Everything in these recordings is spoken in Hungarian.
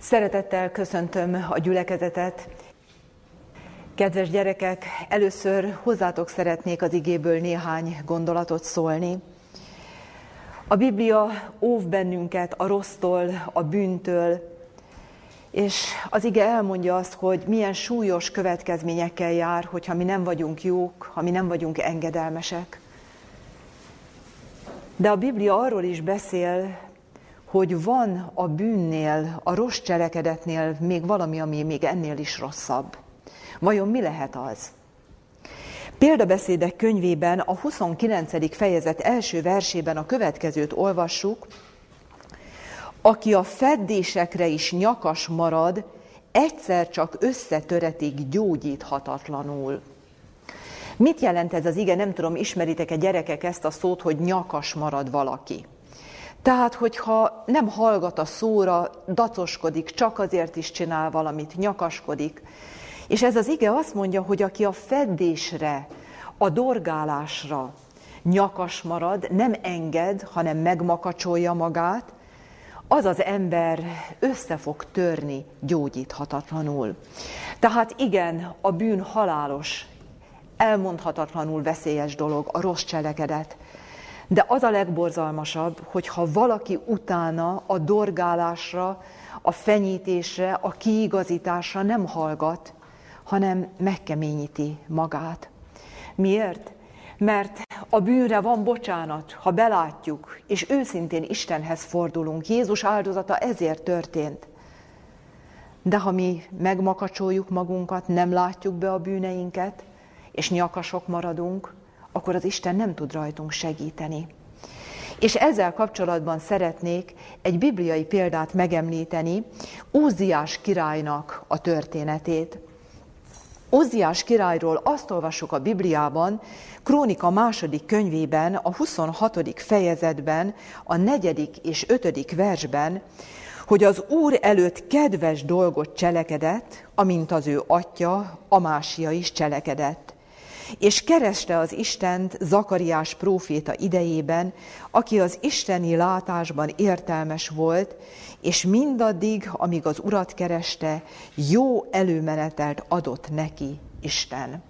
Szeretettel köszöntöm a gyülekezetet. Kedves gyerekek, először hozzátok szeretnék az igéből néhány gondolatot szólni. A Biblia óv bennünket a rossztól, a bűntől, és az ige elmondja azt, hogy milyen súlyos következményekkel jár, hogyha mi nem vagyunk jók, ha mi nem vagyunk engedelmesek. De a Biblia arról is beszél, hogy van a bűnnél, a rossz cselekedetnél még valami, ami még ennél is rosszabb. Vajon mi lehet az? Példabeszédek könyvében a 29. fejezet első versében a következőt olvassuk. Aki a feddésekre is nyakas marad, egyszer csak összetöretik gyógyíthatatlanul. Mit jelent ez az ige? Nem tudom, ismeritek-e gyerekek ezt a szót, hogy nyakas marad valaki. Tehát, hogyha nem hallgat a szóra, dacoskodik, csak azért is csinál valamit, nyakaskodik. És ez az ige azt mondja, hogy aki a feddésre, a dorgálásra nyakas marad, nem enged, hanem megmakacsolja magát, az az ember össze fog törni gyógyíthatatlanul. Tehát igen, a bűn halálos, elmondhatatlanul veszélyes dolog, a rossz cselekedet. De az a legborzalmasabb, hogyha valaki utána a dorgálásra, a fenyítésre, a kiigazításra nem hallgat, hanem megkeményíti magát. Miért? Mert a bűnre van bocsánat, ha belátjuk, és őszintén Istenhez fordulunk. Jézus áldozata ezért történt. De ha mi megmakacsoljuk magunkat, nem látjuk be a bűneinket, és nyakasok maradunk, akkor az Isten nem tud rajtunk segíteni. És ezzel kapcsolatban szeretnék egy bibliai példát megemlíteni, Úziás királynak a történetét. Úziás királyról azt olvassuk a Bibliában, Krónika második könyvében, a 26. fejezetben, a negyedik és ötödik versben, hogy az Úr előtt kedves dolgot cselekedett, amint az ő atya, Amásia is cselekedett és kereste az Istent Zakariás próféta idejében, aki az isteni látásban értelmes volt, és mindaddig, amíg az urat kereste, jó előmenetelt adott neki Isten.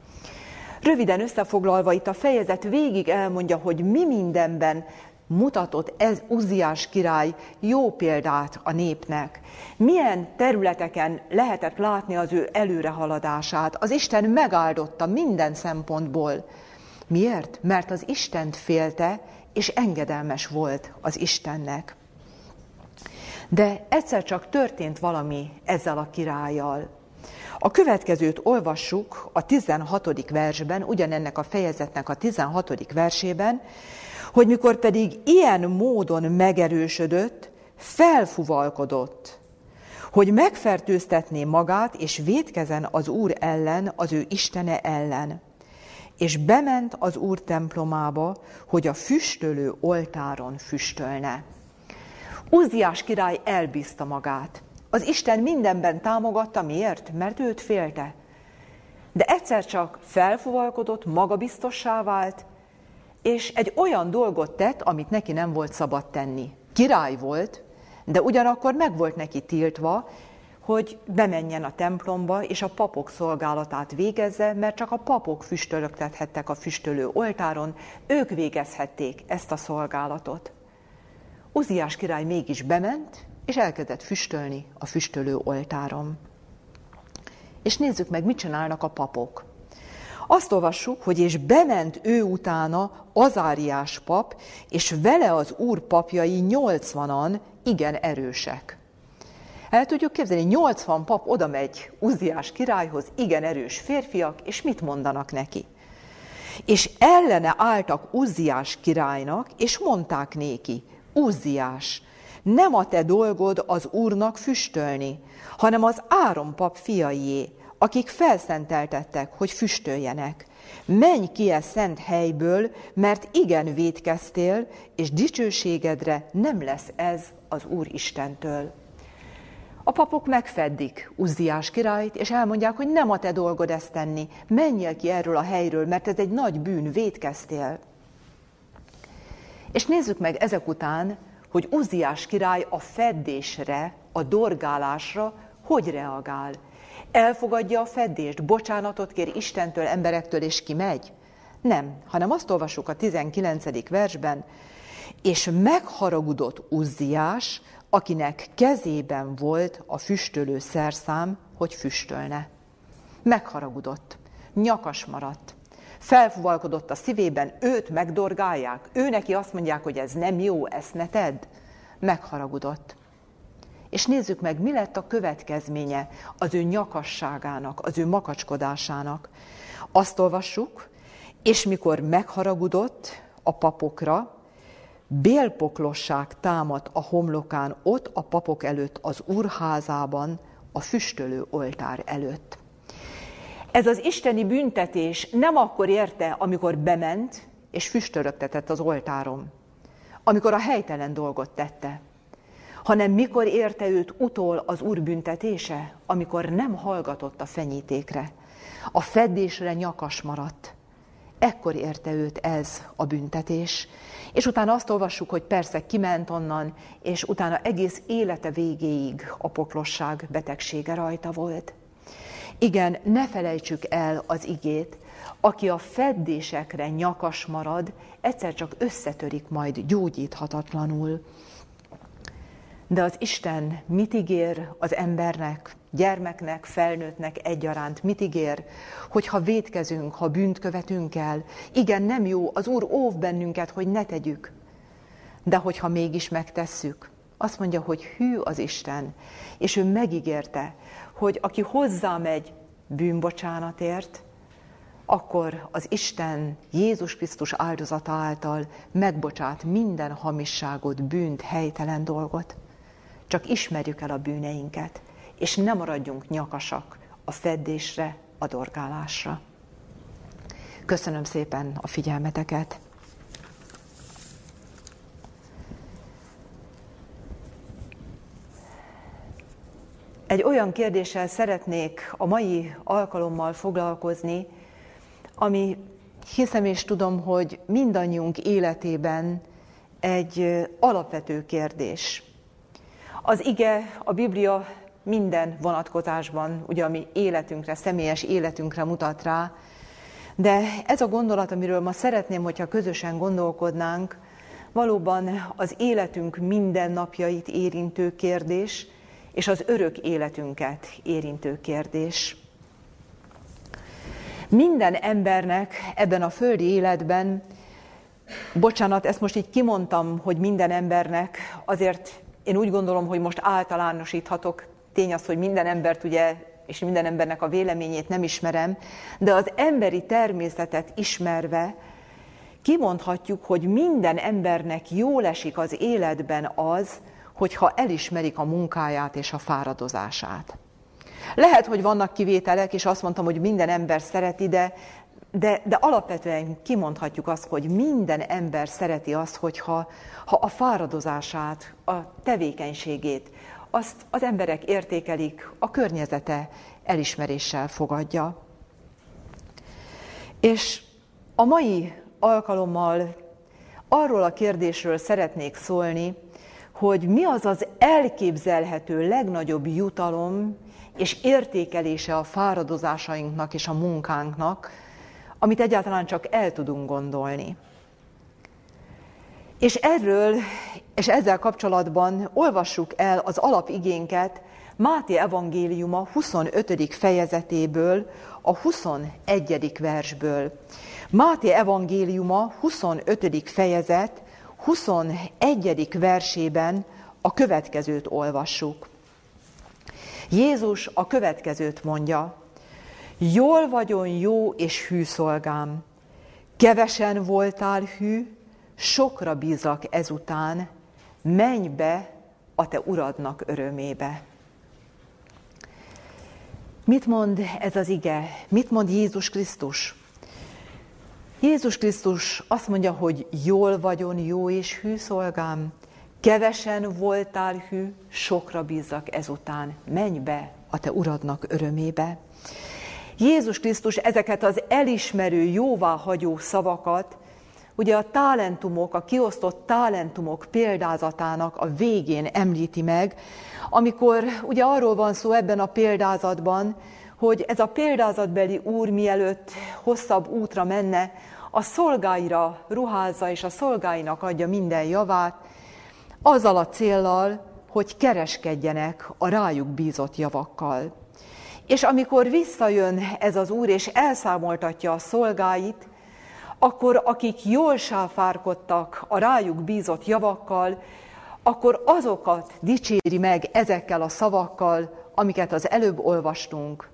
Röviden összefoglalva itt a fejezet végig elmondja, hogy mi mindenben mutatott ez Uziás király jó példát a népnek. Milyen területeken lehetett látni az ő előrehaladását. Az Isten megáldotta minden szempontból. Miért? Mert az Istent félte, és engedelmes volt az Istennek. De egyszer csak történt valami ezzel a királlyal. A következőt olvassuk a 16. versben, ugyanennek a fejezetnek a 16. versében, hogy mikor pedig ilyen módon megerősödött, felfuvalkodott, hogy megfertőztetné magát, és védkezen az Úr ellen, az ő Istene ellen. És bement az Úr templomába, hogy a füstölő oltáron füstölne. Uziás király elbízta magát. Az Isten mindenben támogatta, miért? Mert őt félte. De egyszer csak felfuvalkodott, magabiztossá vált, és egy olyan dolgot tett, amit neki nem volt szabad tenni. Király volt, de ugyanakkor meg volt neki tiltva, hogy bemenjen a templomba, és a papok szolgálatát végezze, mert csak a papok füstölöktethettek a füstölő oltáron, ők végezhették ezt a szolgálatot. Uziás király mégis bement, és elkezdett füstölni a füstölő oltáron. És nézzük meg, mit csinálnak a papok. Azt olvassuk, hogy és bement ő utána Azáriás pap, és vele az úr papjai nyolcvanan igen erősek. El tudjuk képzelni, 80 pap oda megy Uziás királyhoz, igen erős férfiak, és mit mondanak neki? És ellene álltak Uziás királynak, és mondták néki, Uziás, nem a te dolgod az úrnak füstölni, hanem az Áron pap fiaié, akik felszenteltettek, hogy füstöljenek. Menj ki e szent helyből, mert igen védkeztél, és dicsőségedre nem lesz ez az Úr Istentől. A papok megfeddik Uzziás királyt, és elmondják, hogy nem a te dolgod ezt tenni, menjél ki erről a helyről, mert ez egy nagy bűn, védkeztél. És nézzük meg ezek után, hogy Uzziás király a feddésre a dorgálásra hogy reagál? Elfogadja a fedést, bocsánatot kér Istentől, emberektől, és kimegy? Nem, hanem azt olvasjuk a 19. versben, és megharagudott Uzziás, akinek kezében volt a füstölő szerszám, hogy füstölne. Megharagudott, nyakas maradt, felfuvalkodott a szívében, őt megdorgálják, ő neki azt mondják, hogy ez nem jó, ezt ne tedd. Megharagudott. És nézzük meg, mi lett a következménye az ő nyakasságának, az ő makacskodásának. Azt olvassuk, és mikor megharagudott a papokra, bélpoklosság támadt a homlokán ott a papok előtt az úrházában, a füstölő oltár előtt. Ez az isteni büntetés nem akkor érte, amikor bement és füstölögtetett az oltáron, amikor a helytelen dolgot tette, hanem mikor érte őt utol az Úr büntetése, amikor nem hallgatott a fenyítékre, a fedésre nyakas maradt. Ekkor érte őt ez a büntetés. És utána azt olvassuk, hogy persze kiment onnan, és utána egész élete végéig a poklosság betegsége rajta volt. Igen, ne felejtsük el az igét, aki a feddésekre nyakas marad, egyszer csak összetörik majd gyógyíthatatlanul. De az Isten mit ígér az embernek, gyermeknek, felnőttnek egyaránt? Mit ígér, hogyha védkezünk, ha bűnt követünk el? Igen, nem jó, az Úr óv bennünket, hogy ne tegyük. De hogyha mégis megtesszük, azt mondja, hogy hű az Isten, és ő megígérte, hogy aki hozzá megy bűnbocsánatért, akkor az Isten Jézus Krisztus áldozata által megbocsát minden hamisságot, bűnt, helytelen dolgot. Csak ismerjük el a bűneinket, és nem maradjunk nyakasak a feddésre, a dorgálásra. Köszönöm szépen a figyelmeteket! Egy olyan kérdéssel szeretnék a mai alkalommal foglalkozni, ami hiszem és tudom, hogy mindannyiunk életében egy alapvető kérdés. Az ige, a Biblia minden vonatkozásban, ugye ami életünkre, személyes életünkre mutat rá, de ez a gondolat, amiről ma szeretném, hogyha közösen gondolkodnánk, valóban az életünk mindennapjait érintő kérdés, és az örök életünket érintő kérdés. Minden embernek ebben a földi életben, bocsánat, ezt most így kimondtam, hogy minden embernek, azért én úgy gondolom, hogy most általánosíthatok, tény az, hogy minden embert ugye, és minden embernek a véleményét nem ismerem, de az emberi természetet ismerve, kimondhatjuk, hogy minden embernek jól esik az életben az, hogyha elismerik a munkáját és a fáradozását. Lehet, hogy vannak kivételek, és azt mondtam, hogy minden ember szereti, de, de, de alapvetően kimondhatjuk azt, hogy minden ember szereti azt, hogyha ha a fáradozását, a tevékenységét, azt az emberek értékelik, a környezete elismeréssel fogadja. És a mai alkalommal arról a kérdésről szeretnék szólni, hogy mi az az elképzelhető legnagyobb jutalom és értékelése a fáradozásainknak és a munkánknak, amit egyáltalán csak el tudunk gondolni. És erről, és ezzel kapcsolatban olvassuk el az alapigénket Máté evangéliuma 25. fejezetéből, a 21. versből. Máté evangéliuma 25. fejezet 21. versében a következőt olvassuk. Jézus a következőt mondja, Jól vagyon jó és hű szolgám, kevesen voltál hű, sokra bízak ezután, menj be a te uradnak örömébe. Mit mond ez az ige? Mit mond Jézus Krisztus? Jézus Krisztus azt mondja, hogy jól vagyon jó és hű szolgám, kevesen voltál hű, sokra bízzak ezután, menj be a te uradnak örömébe. Jézus Krisztus ezeket az elismerő, jóváhagyó szavakat ugye a talentumok, a kiosztott talentumok példázatának a végén említi meg, amikor ugye arról van szó ebben a példázatban, hogy ez a példázatbeli úr mielőtt hosszabb útra menne, a szolgáira ruházza és a szolgáinak adja minden javát, azzal a céllal, hogy kereskedjenek a rájuk bízott javakkal. És amikor visszajön ez az úr, és elszámoltatja a szolgáit, akkor akik jól sáfárkodtak a rájuk bízott javakkal, akkor azokat dicséri meg ezekkel a szavakkal, amiket az előbb olvastunk.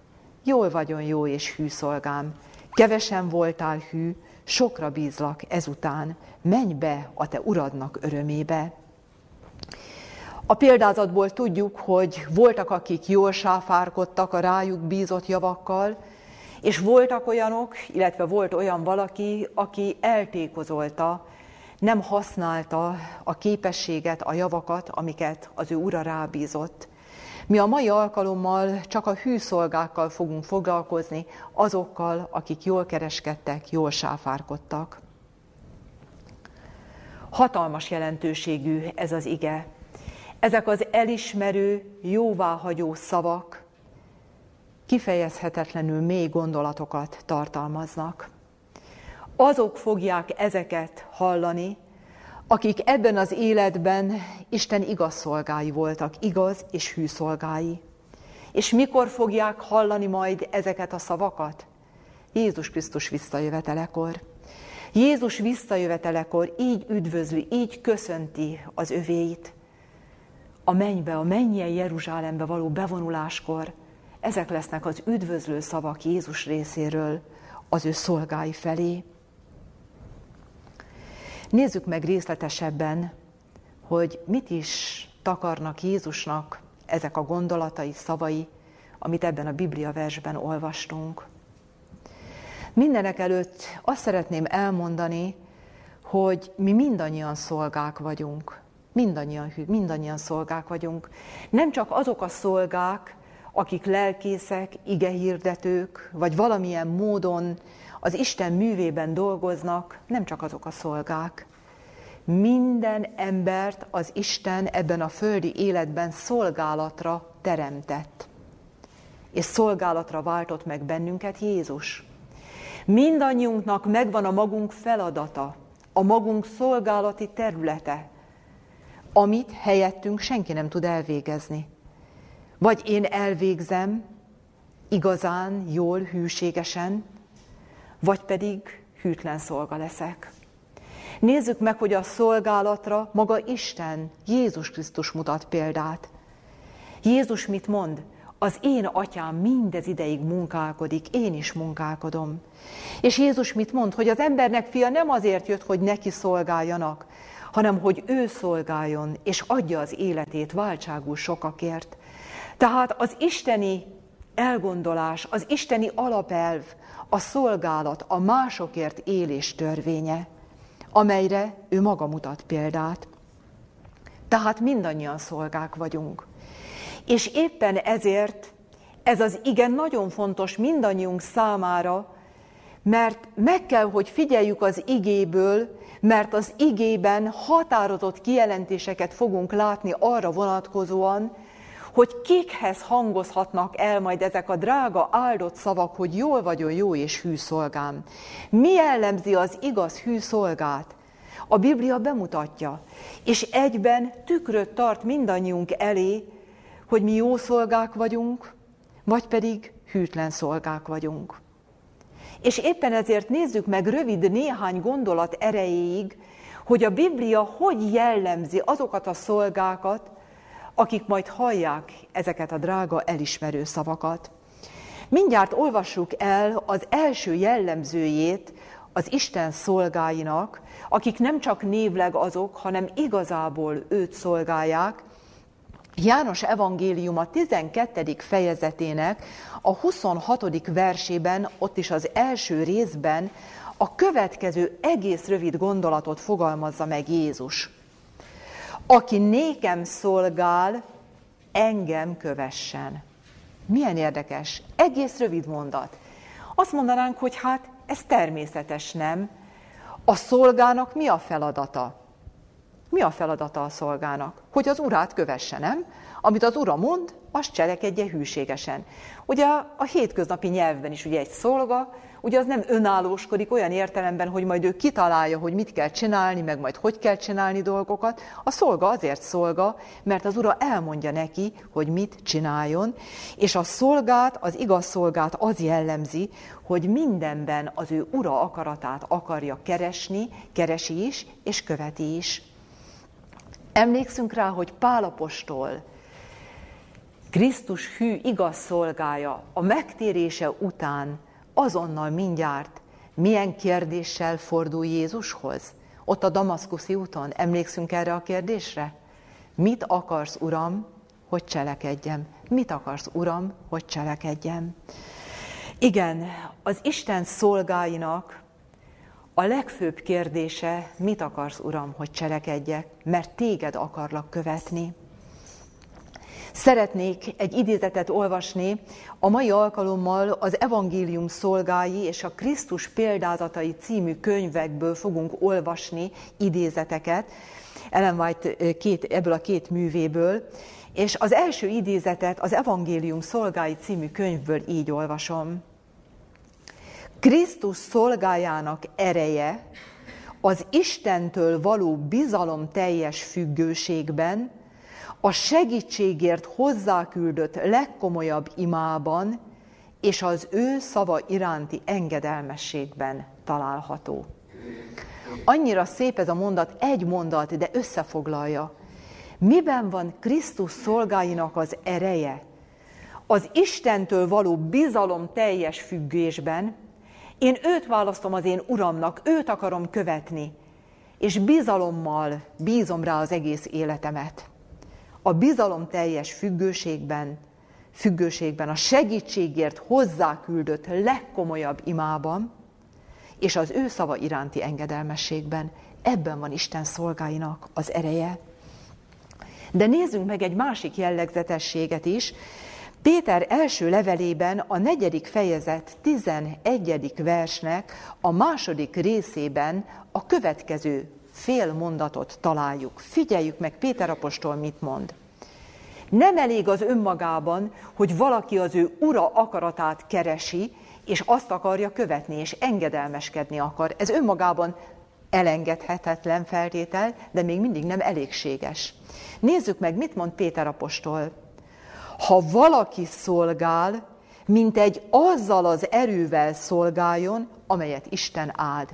Jól vagyon jó és hű szolgám, kevesen voltál hű, sokra bízlak ezután, menj be a te uradnak örömébe. A példázatból tudjuk, hogy voltak, akik jól sáfárkodtak a rájuk bízott javakkal, és voltak olyanok, illetve volt olyan valaki, aki eltékozolta, nem használta a képességet, a javakat, amiket az ő ura rábízott. Mi a mai alkalommal csak a hűszolgákkal fogunk foglalkozni, azokkal, akik jól kereskedtek, jól sáfárkodtak. Hatalmas jelentőségű ez az ige. Ezek az elismerő, jóváhagyó szavak kifejezhetetlenül mély gondolatokat tartalmaznak. Azok fogják ezeket hallani, akik ebben az életben Isten igaz szolgái voltak, igaz és hű szolgái. És mikor fogják hallani majd ezeket a szavakat? Jézus Krisztus visszajövetelekor. Jézus visszajövetelekor így üdvözli, így köszönti az övéit. A mennybe, a mennyien Jeruzsálembe való bevonuláskor ezek lesznek az üdvözlő szavak Jézus részéről az ő szolgái felé. Nézzük meg részletesebben, hogy mit is takarnak Jézusnak ezek a gondolatai, szavai, amit ebben a Biblia versben olvastunk. Mindenek előtt azt szeretném elmondani, hogy mi mindannyian szolgák vagyunk. Mindannyian, mindannyian szolgák vagyunk. Nem csak azok a szolgák, akik lelkészek, igehirdetők, vagy valamilyen módon az Isten művében dolgoznak, nem csak azok a szolgák. Minden embert az Isten ebben a földi életben szolgálatra teremtett. És szolgálatra váltott meg bennünket Jézus. Mindannyiunknak megvan a magunk feladata, a magunk szolgálati területe, amit helyettünk senki nem tud elvégezni. Vagy én elvégzem igazán, jól, hűségesen, vagy pedig hűtlen szolga leszek. Nézzük meg, hogy a szolgálatra maga Isten, Jézus Krisztus mutat példát. Jézus mit mond? Az én atyám mindez ideig munkálkodik, én is munkálkodom. És Jézus mit mond? Hogy az embernek fia nem azért jött, hogy neki szolgáljanak, hanem hogy ő szolgáljon, és adja az életét váltságul sokakért. Tehát az isteni elgondolás, az isteni alapelv, a szolgálat, a másokért élés törvénye, amelyre ő maga mutat példát. Tehát mindannyian szolgák vagyunk. És éppen ezért ez az igen nagyon fontos mindannyiunk számára, mert meg kell, hogy figyeljük az igéből, mert az igében határozott kijelentéseket fogunk látni arra vonatkozóan, hogy kikhez hangozhatnak el majd ezek a drága áldott szavak, hogy jól vagyok jó és hű szolgám. Mi jellemzi az igaz hű szolgát? A Biblia bemutatja, és egyben tükröt tart mindannyiunk elé, hogy mi jó szolgák vagyunk, vagy pedig hűtlen szolgák vagyunk. És éppen ezért nézzük meg rövid néhány gondolat erejéig, hogy a Biblia hogy jellemzi azokat a szolgákat, akik majd hallják ezeket a drága elismerő szavakat. Mindjárt olvassuk el az első jellemzőjét az Isten szolgáinak, akik nem csak névleg azok, hanem igazából őt szolgálják. János evangéliuma 12. fejezetének a 26. versében, ott is az első részben a következő egész rövid gondolatot fogalmazza meg Jézus. Aki nékem szolgál, engem kövessen. Milyen érdekes, egész rövid mondat. Azt mondanánk, hogy hát ez természetes, nem? A szolgának mi a feladata? Mi a feladata a szolgának? Hogy az urát kövesse, nem? Amit az ura mond, azt cselekedje hűségesen. Ugye a hétköznapi nyelvben is ugye egy szolga, ugye az nem önállóskodik olyan értelemben, hogy majd ő kitalálja, hogy mit kell csinálni, meg majd hogy kell csinálni dolgokat. A szolga azért szolga, mert az ura elmondja neki, hogy mit csináljon, és a szolgát, az igaz szolgát az jellemzi, hogy mindenben az ő ura akaratát akarja keresni, keresi is, és követi is. Emlékszünk rá, hogy Pálapostól, Krisztus hű igaz szolgája a megtérése után azonnal mindjárt milyen kérdéssel fordul Jézushoz? Ott a Damaszkuszi úton, emlékszünk erre a kérdésre? Mit akarsz, Uram, hogy cselekedjem? Mit akarsz, Uram, hogy cselekedjem? Igen, az Isten szolgáinak a legfőbb kérdése, mit akarsz, Uram, hogy cselekedjek, mert téged akarlak követni. Szeretnék egy idézetet olvasni, a mai alkalommal az Evangélium szolgái és a Krisztus példázatai című könyvekből fogunk olvasni idézeteket, Ellen White két, ebből a két művéből, és az első idézetet az Evangélium szolgái című könyvből így olvasom. Krisztus szolgájának ereje az Istentől való bizalom teljes függőségben, a segítségért hozzáküldött legkomolyabb imában és az ő szava iránti engedelmességben található. Annyira szép ez a mondat, egy mondat, de összefoglalja. Miben van Krisztus szolgáinak az ereje? Az Istentől való bizalom teljes függésben, én őt választom az én uramnak, őt akarom követni, és bizalommal bízom rá az egész életemet a bizalom teljes függőségben, függőségben, a segítségért hozzáküldött legkomolyabb imában, és az ő szava iránti engedelmességben. Ebben van Isten szolgáinak az ereje. De nézzünk meg egy másik jellegzetességet is. Péter első levelében a negyedik fejezet 11. versnek a második részében a következő fél mondatot találjuk. Figyeljük meg, Péter apostol mit mond. Nem elég az önmagában, hogy valaki az ő ura akaratát keresi, és azt akarja követni, és engedelmeskedni akar. Ez önmagában elengedhetetlen feltétel, de még mindig nem elégséges. Nézzük meg, mit mond Péter apostol. Ha valaki szolgál, mint egy azzal az erővel szolgáljon, amelyet Isten áld.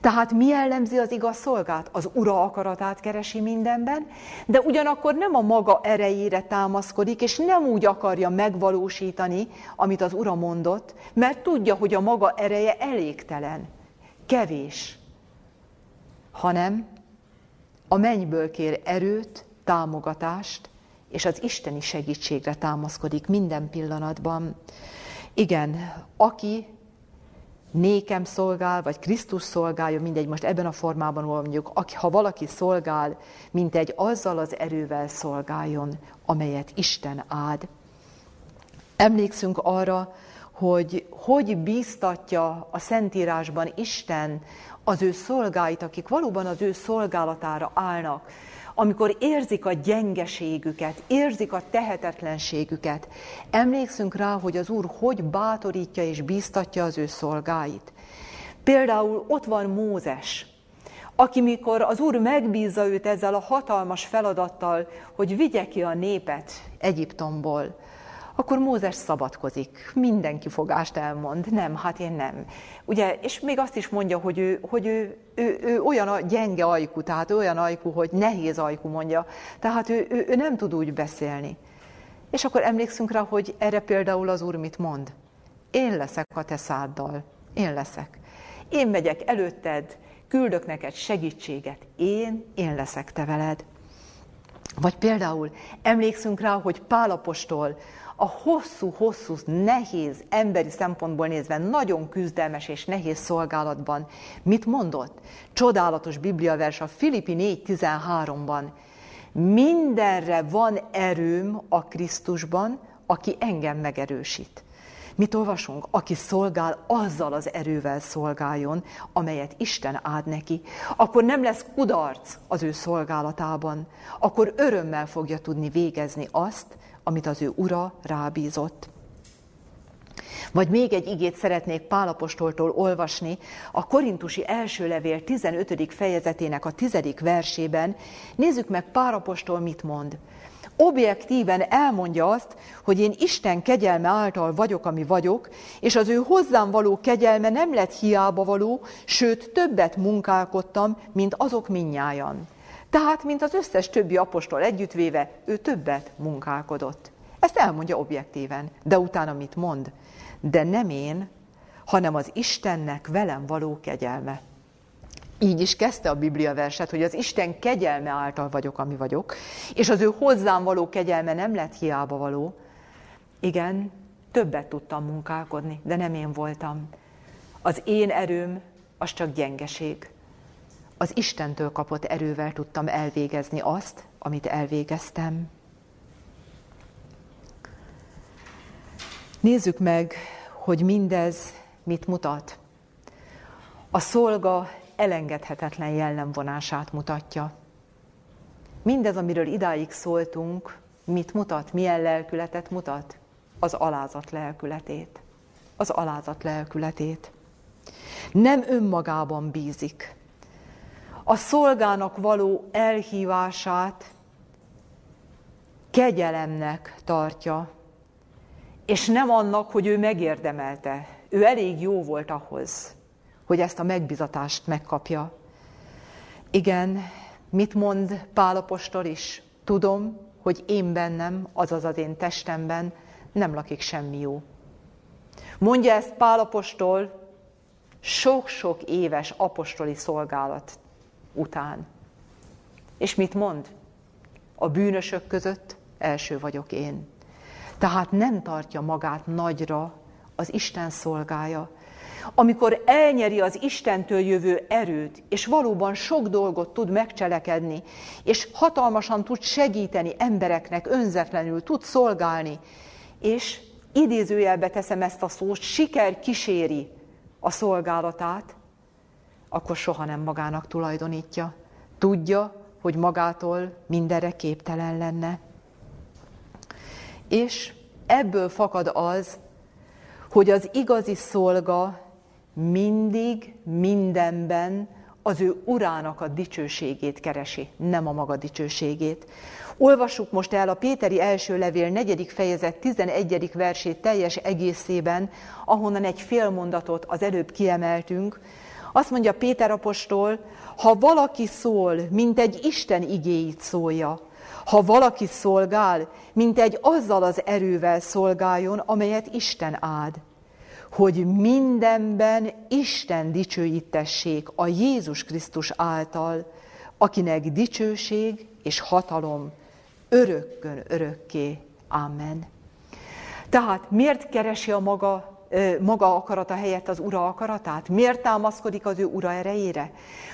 Tehát mi jellemzi az igaz szolgát? Az ura akaratát keresi mindenben, de ugyanakkor nem a maga erejére támaszkodik, és nem úgy akarja megvalósítani, amit az ura mondott, mert tudja, hogy a maga ereje elégtelen, kevés, hanem a mennyből kér erőt, támogatást, és az isteni segítségre támaszkodik minden pillanatban. Igen, aki nékem szolgál, vagy Krisztus szolgálja, mindegy, most ebben a formában mondjuk, ha valaki szolgál, mint egy azzal az erővel szolgáljon, amelyet Isten áld. Emlékszünk arra, hogy hogy bíztatja a Szentírásban Isten az ő szolgáit, akik valóban az ő szolgálatára állnak, amikor érzik a gyengeségüket, érzik a tehetetlenségüket, emlékszünk rá, hogy az Úr hogy bátorítja és bíztatja az ő szolgáit. Például ott van Mózes, aki mikor az Úr megbízza őt ezzel a hatalmas feladattal, hogy vigye ki a népet Egyiptomból, akkor Mózes szabadkozik, mindenki fogást elmond, nem, hát én nem. Ugye, és még azt is mondja, hogy ő, hogy ő, ő, ő olyan a gyenge ajkú, tehát olyan ajkú, hogy nehéz ajkú mondja, tehát ő, ő, ő nem tud úgy beszélni. És akkor emlékszünk rá, hogy erre például az Úr mit mond. Én leszek a te száddal, én leszek. Én megyek előtted, küldök neked segítséget, én, én leszek te veled. Vagy például emlékszünk rá, hogy Pálapostól a hosszú-hosszú, nehéz, emberi szempontból nézve nagyon küzdelmes és nehéz szolgálatban mit mondott? Csodálatos bibliavers a Filippi 4.13-ban. Mindenre van erőm a Krisztusban, aki engem megerősít. Mit olvasunk? Aki szolgál, azzal az erővel szolgáljon, amelyet Isten áld neki. Akkor nem lesz kudarc az ő szolgálatában. Akkor örömmel fogja tudni végezni azt, amit az ő ura rábízott. Vagy még egy igét szeretnék Pálapostoltól olvasni, a Korintusi első levél 15. fejezetének a 10. versében. Nézzük meg Pálapostól mit mond objektíven elmondja azt, hogy én Isten kegyelme által vagyok, ami vagyok, és az ő hozzám való kegyelme nem lett hiába való, sőt többet munkálkodtam, mint azok minnyájan. Tehát, mint az összes többi apostol együttvéve, ő többet munkálkodott. Ezt elmondja objektíven, de utána mit mond? De nem én, hanem az Istennek velem való kegyelme. Így is kezdte a Biblia verset, hogy az Isten kegyelme által vagyok, ami vagyok, és az ő hozzám való kegyelme nem lett hiába való. Igen, többet tudtam munkálkodni, de nem én voltam. Az én erőm az csak gyengeség. Az Istentől kapott erővel tudtam elvégezni azt, amit elvégeztem. Nézzük meg, hogy mindez mit mutat. A szolga elengedhetetlen jellemvonását mutatja. Mindez, amiről idáig szóltunk, mit mutat, milyen lelkületet mutat? Az alázat lelkületét. Az alázat lelkületét. Nem önmagában bízik. A szolgának való elhívását kegyelemnek tartja, és nem annak, hogy ő megérdemelte. Ő elég jó volt ahhoz, hogy ezt a megbizatást megkapja. Igen, mit mond Pálapostól is? Tudom, hogy én bennem, azaz az én testemben nem lakik semmi jó. Mondja ezt Pálapostól sok-sok éves apostoli szolgálat után. És mit mond? A bűnösök között első vagyok én. Tehát nem tartja magát nagyra az Isten szolgája, amikor elnyeri az Istentől jövő erőt, és valóban sok dolgot tud megcselekedni, és hatalmasan tud segíteni embereknek, önzetlenül tud szolgálni, és idézőjelbe teszem ezt a szót, siker kíséri a szolgálatát, akkor soha nem magának tulajdonítja. Tudja, hogy magától mindenre képtelen lenne. És ebből fakad az, hogy az igazi szolga mindig, mindenben az ő urának a dicsőségét keresi, nem a maga dicsőségét. Olvassuk most el a Péteri első levél negyedik fejezet 11. versét teljes egészében, ahonnan egy fél mondatot az előbb kiemeltünk. Azt mondja Péter apostol, ha valaki szól, mint egy Isten igéit szólja, ha valaki szolgál, mint egy azzal az erővel szolgáljon, amelyet Isten áld hogy mindenben Isten dicsőítessék a Jézus Krisztus által, akinek dicsőség és hatalom örökkön örökké. Amen. Tehát miért keresi a maga, maga akarata helyett az ura akaratát? Miért támaszkodik az ő ura erejére?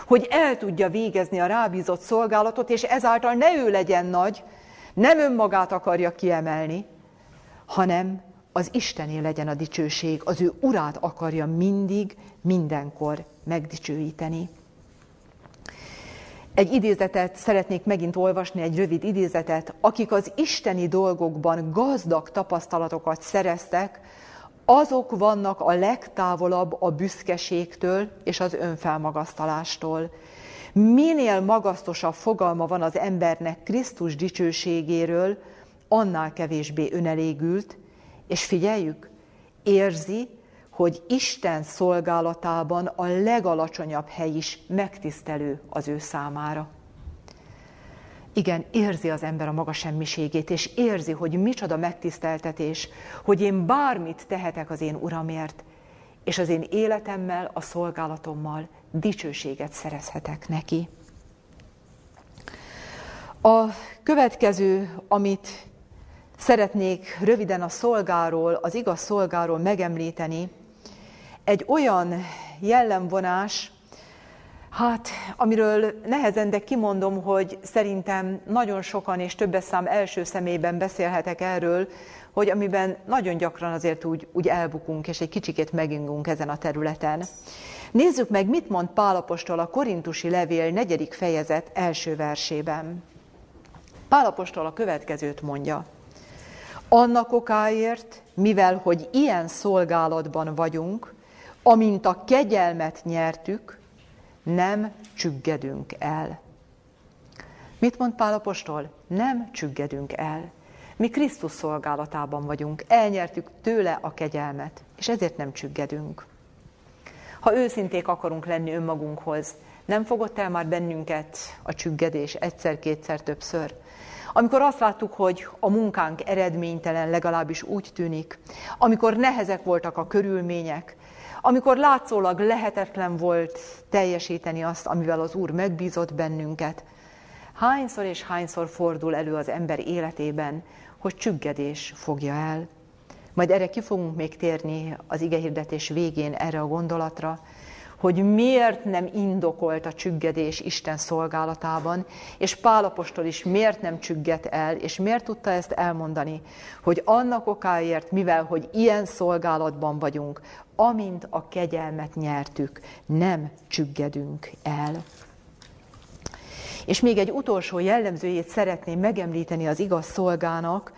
Hogy el tudja végezni a rábízott szolgálatot, és ezáltal ne ő legyen nagy, nem önmagát akarja kiemelni, hanem az Istené legyen a dicsőség, az ő urát akarja mindig, mindenkor megdicsőíteni. Egy idézetet szeretnék megint olvasni, egy rövid idézetet. Akik az isteni dolgokban gazdag tapasztalatokat szereztek, azok vannak a legtávolabb a büszkeségtől és az önfelmagasztalástól. Minél magasztosabb fogalma van az embernek Krisztus dicsőségéről, annál kevésbé önelégült, és figyeljük, érzi, hogy Isten szolgálatában a legalacsonyabb hely is megtisztelő az ő számára. Igen, érzi az ember a maga semmiségét, és érzi, hogy micsoda megtiszteltetés, hogy én bármit tehetek az én Uramért, és az én életemmel, a szolgálatommal dicsőséget szerezhetek neki. A következő, amit Szeretnék röviden a szolgáról, az igaz szolgáról megemlíteni egy olyan jellemvonás, hát amiről nehezen, de kimondom, hogy szerintem nagyon sokan és többes szám első szemében beszélhetek erről, hogy amiben nagyon gyakran azért úgy, úgy elbukunk, és egy kicsikét megingunk ezen a területen. Nézzük meg, mit mond Pálapostól a Korintusi levél negyedik fejezet első versében. Pálapostól a következőt mondja. Annak okáért, mivel hogy ilyen szolgálatban vagyunk, amint a kegyelmet nyertük, nem csüggedünk el. Mit mond Pálapostól? Nem csüggedünk el. Mi Krisztus szolgálatában vagyunk, elnyertük tőle a kegyelmet, és ezért nem csüggedünk. Ha őszinték akarunk lenni önmagunkhoz, nem fogott el már bennünket a csüggedés egyszer, kétszer, többször? Amikor azt láttuk, hogy a munkánk eredménytelen, legalábbis úgy tűnik, amikor nehezek voltak a körülmények, amikor látszólag lehetetlen volt teljesíteni azt, amivel az Úr megbízott bennünket, hányszor és hányszor fordul elő az ember életében, hogy csüggedés fogja el. Majd erre ki fogunk még térni az igehirdetés végén erre a gondolatra, hogy miért nem indokolt a csüggedés Isten szolgálatában, és Pálapostól is miért nem csügget el, és miért tudta ezt elmondani, hogy annak okáért, mivel hogy ilyen szolgálatban vagyunk, amint a kegyelmet nyertük, nem csüggedünk el. És még egy utolsó jellemzőjét szeretném megemlíteni az igaz szolgának,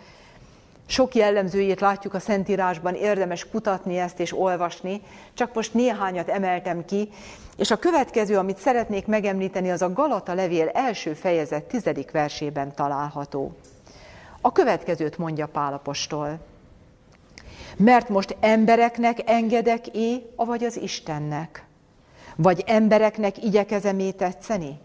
sok jellemzőjét látjuk a Szentírásban, érdemes kutatni ezt és olvasni, csak most néhányat emeltem ki, és a következő, amit szeretnék megemlíteni, az a Galata levél első fejezet tizedik versében található. A következőt mondja Pálapostól. Mert most embereknek engedek é, avagy az Istennek? Vagy embereknek igyekezem tetszeni?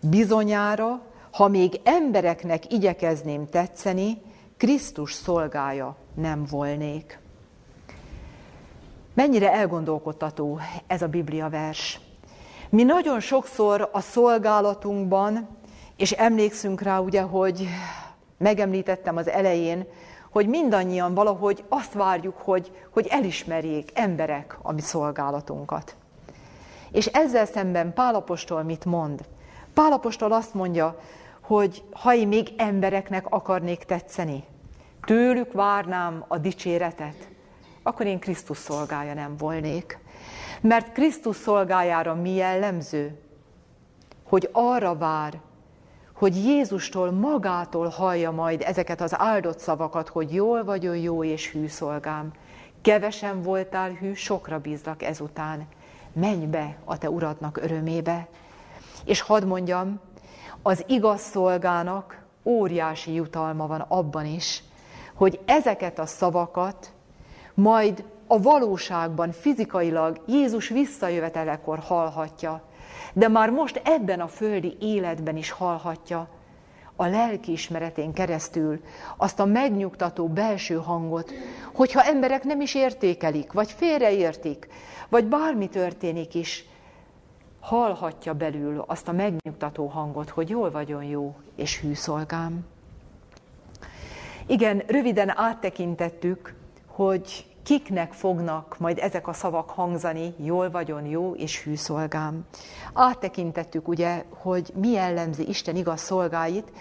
Bizonyára, ha még embereknek igyekezném tetszeni, Krisztus szolgája nem volnék. Mennyire elgondolkodtató ez a Biblia vers. Mi nagyon sokszor a szolgálatunkban, és emlékszünk rá ugye, hogy megemlítettem az elején, hogy mindannyian valahogy azt várjuk, hogy, hogy elismerjék emberek a mi szolgálatunkat. És ezzel szemben Pálapostól mit mond? Pálapostól azt mondja, hogy ha én még embereknek akarnék tetszeni, tőlük várnám a dicséretet, akkor én Krisztus szolgája nem volnék. Mert Krisztus szolgájára mi jellemző? Hogy arra vár, hogy Jézustól magától hallja majd ezeket az áldott szavakat, hogy jól vagyok jó és hű szolgám. Kevesen voltál hű, sokra bízlak ezután. Menj be a te uradnak örömébe. És hadd mondjam, az igaz szolgának óriási jutalma van abban is, hogy ezeket a szavakat majd a valóságban, fizikailag Jézus visszajövetelekor hallhatja, de már most ebben a földi életben is hallhatja, a lelki ismeretén keresztül azt a megnyugtató belső hangot, hogyha emberek nem is értékelik, vagy félreértik, vagy bármi történik is, hallhatja belül azt a megnyugtató hangot, hogy jól vagyon jó és hű szolgám. Igen, röviden áttekintettük, hogy kiknek fognak majd ezek a szavak hangzani, jól vagyon jó és hű szolgám. Áttekintettük ugye, hogy mi jellemzi Isten igaz szolgáit,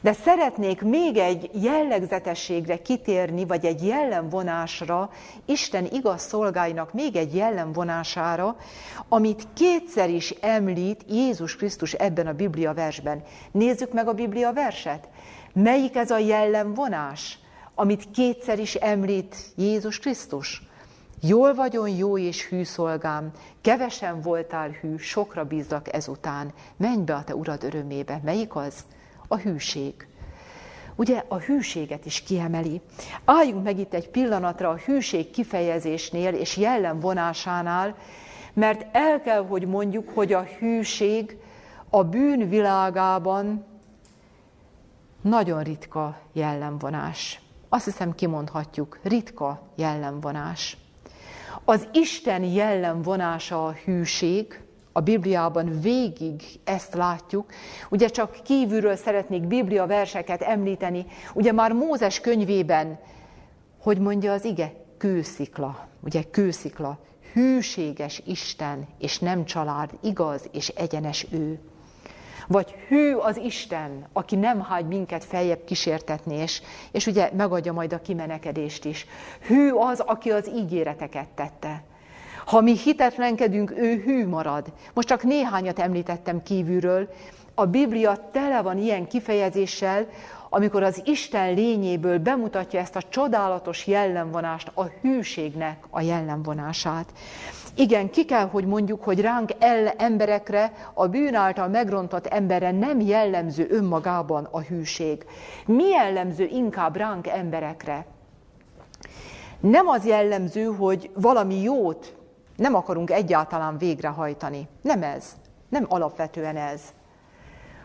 de szeretnék még egy jellegzetességre kitérni, vagy egy jellemvonásra, Isten igaz szolgáinak még egy jellemvonására, amit kétszer is említ Jézus Krisztus ebben a Biblia versben. Nézzük meg a Biblia verset. Melyik ez a jellemvonás, amit kétszer is említ Jézus Krisztus? Jól vagyon jó és hű szolgám, kevesen voltál hű, sokra bízlak ezután. Menj be a te urad örömébe. Melyik az? A hűség. Ugye a hűséget is kiemeli. Álljunk meg itt egy pillanatra a hűség kifejezésnél és jellemvonásánál, mert el kell, hogy mondjuk, hogy a hűség a bűn világában nagyon ritka jellemvonás. Azt hiszem kimondhatjuk, ritka jellemvonás. Az Isten jellemvonása a hűség, a Bibliában végig ezt látjuk. Ugye csak kívülről szeretnék Biblia verseket említeni. Ugye már Mózes könyvében, hogy mondja az ige, kőszikla, ugye kőszikla, hűséges Isten, és nem család, igaz és egyenes ő. Vagy hű az Isten, aki nem hagy minket feljebb kísértetni, és, és ugye megadja majd a kimenekedést is. Hű az, aki az ígéreteket tette. Ha mi hitetlenkedünk, ő hű marad. Most csak néhányat említettem kívülről. A Biblia tele van ilyen kifejezéssel, amikor az Isten lényéből bemutatja ezt a csodálatos jellemvonást, a hűségnek a jellemvonását. Igen, ki kell, hogy mondjuk, hogy ránk el emberekre, a bűn által megrontott emberre nem jellemző önmagában a hűség. Mi jellemző inkább ránk emberekre? Nem az jellemző, hogy valami jót nem akarunk egyáltalán végrehajtani. Nem ez. Nem alapvetően ez.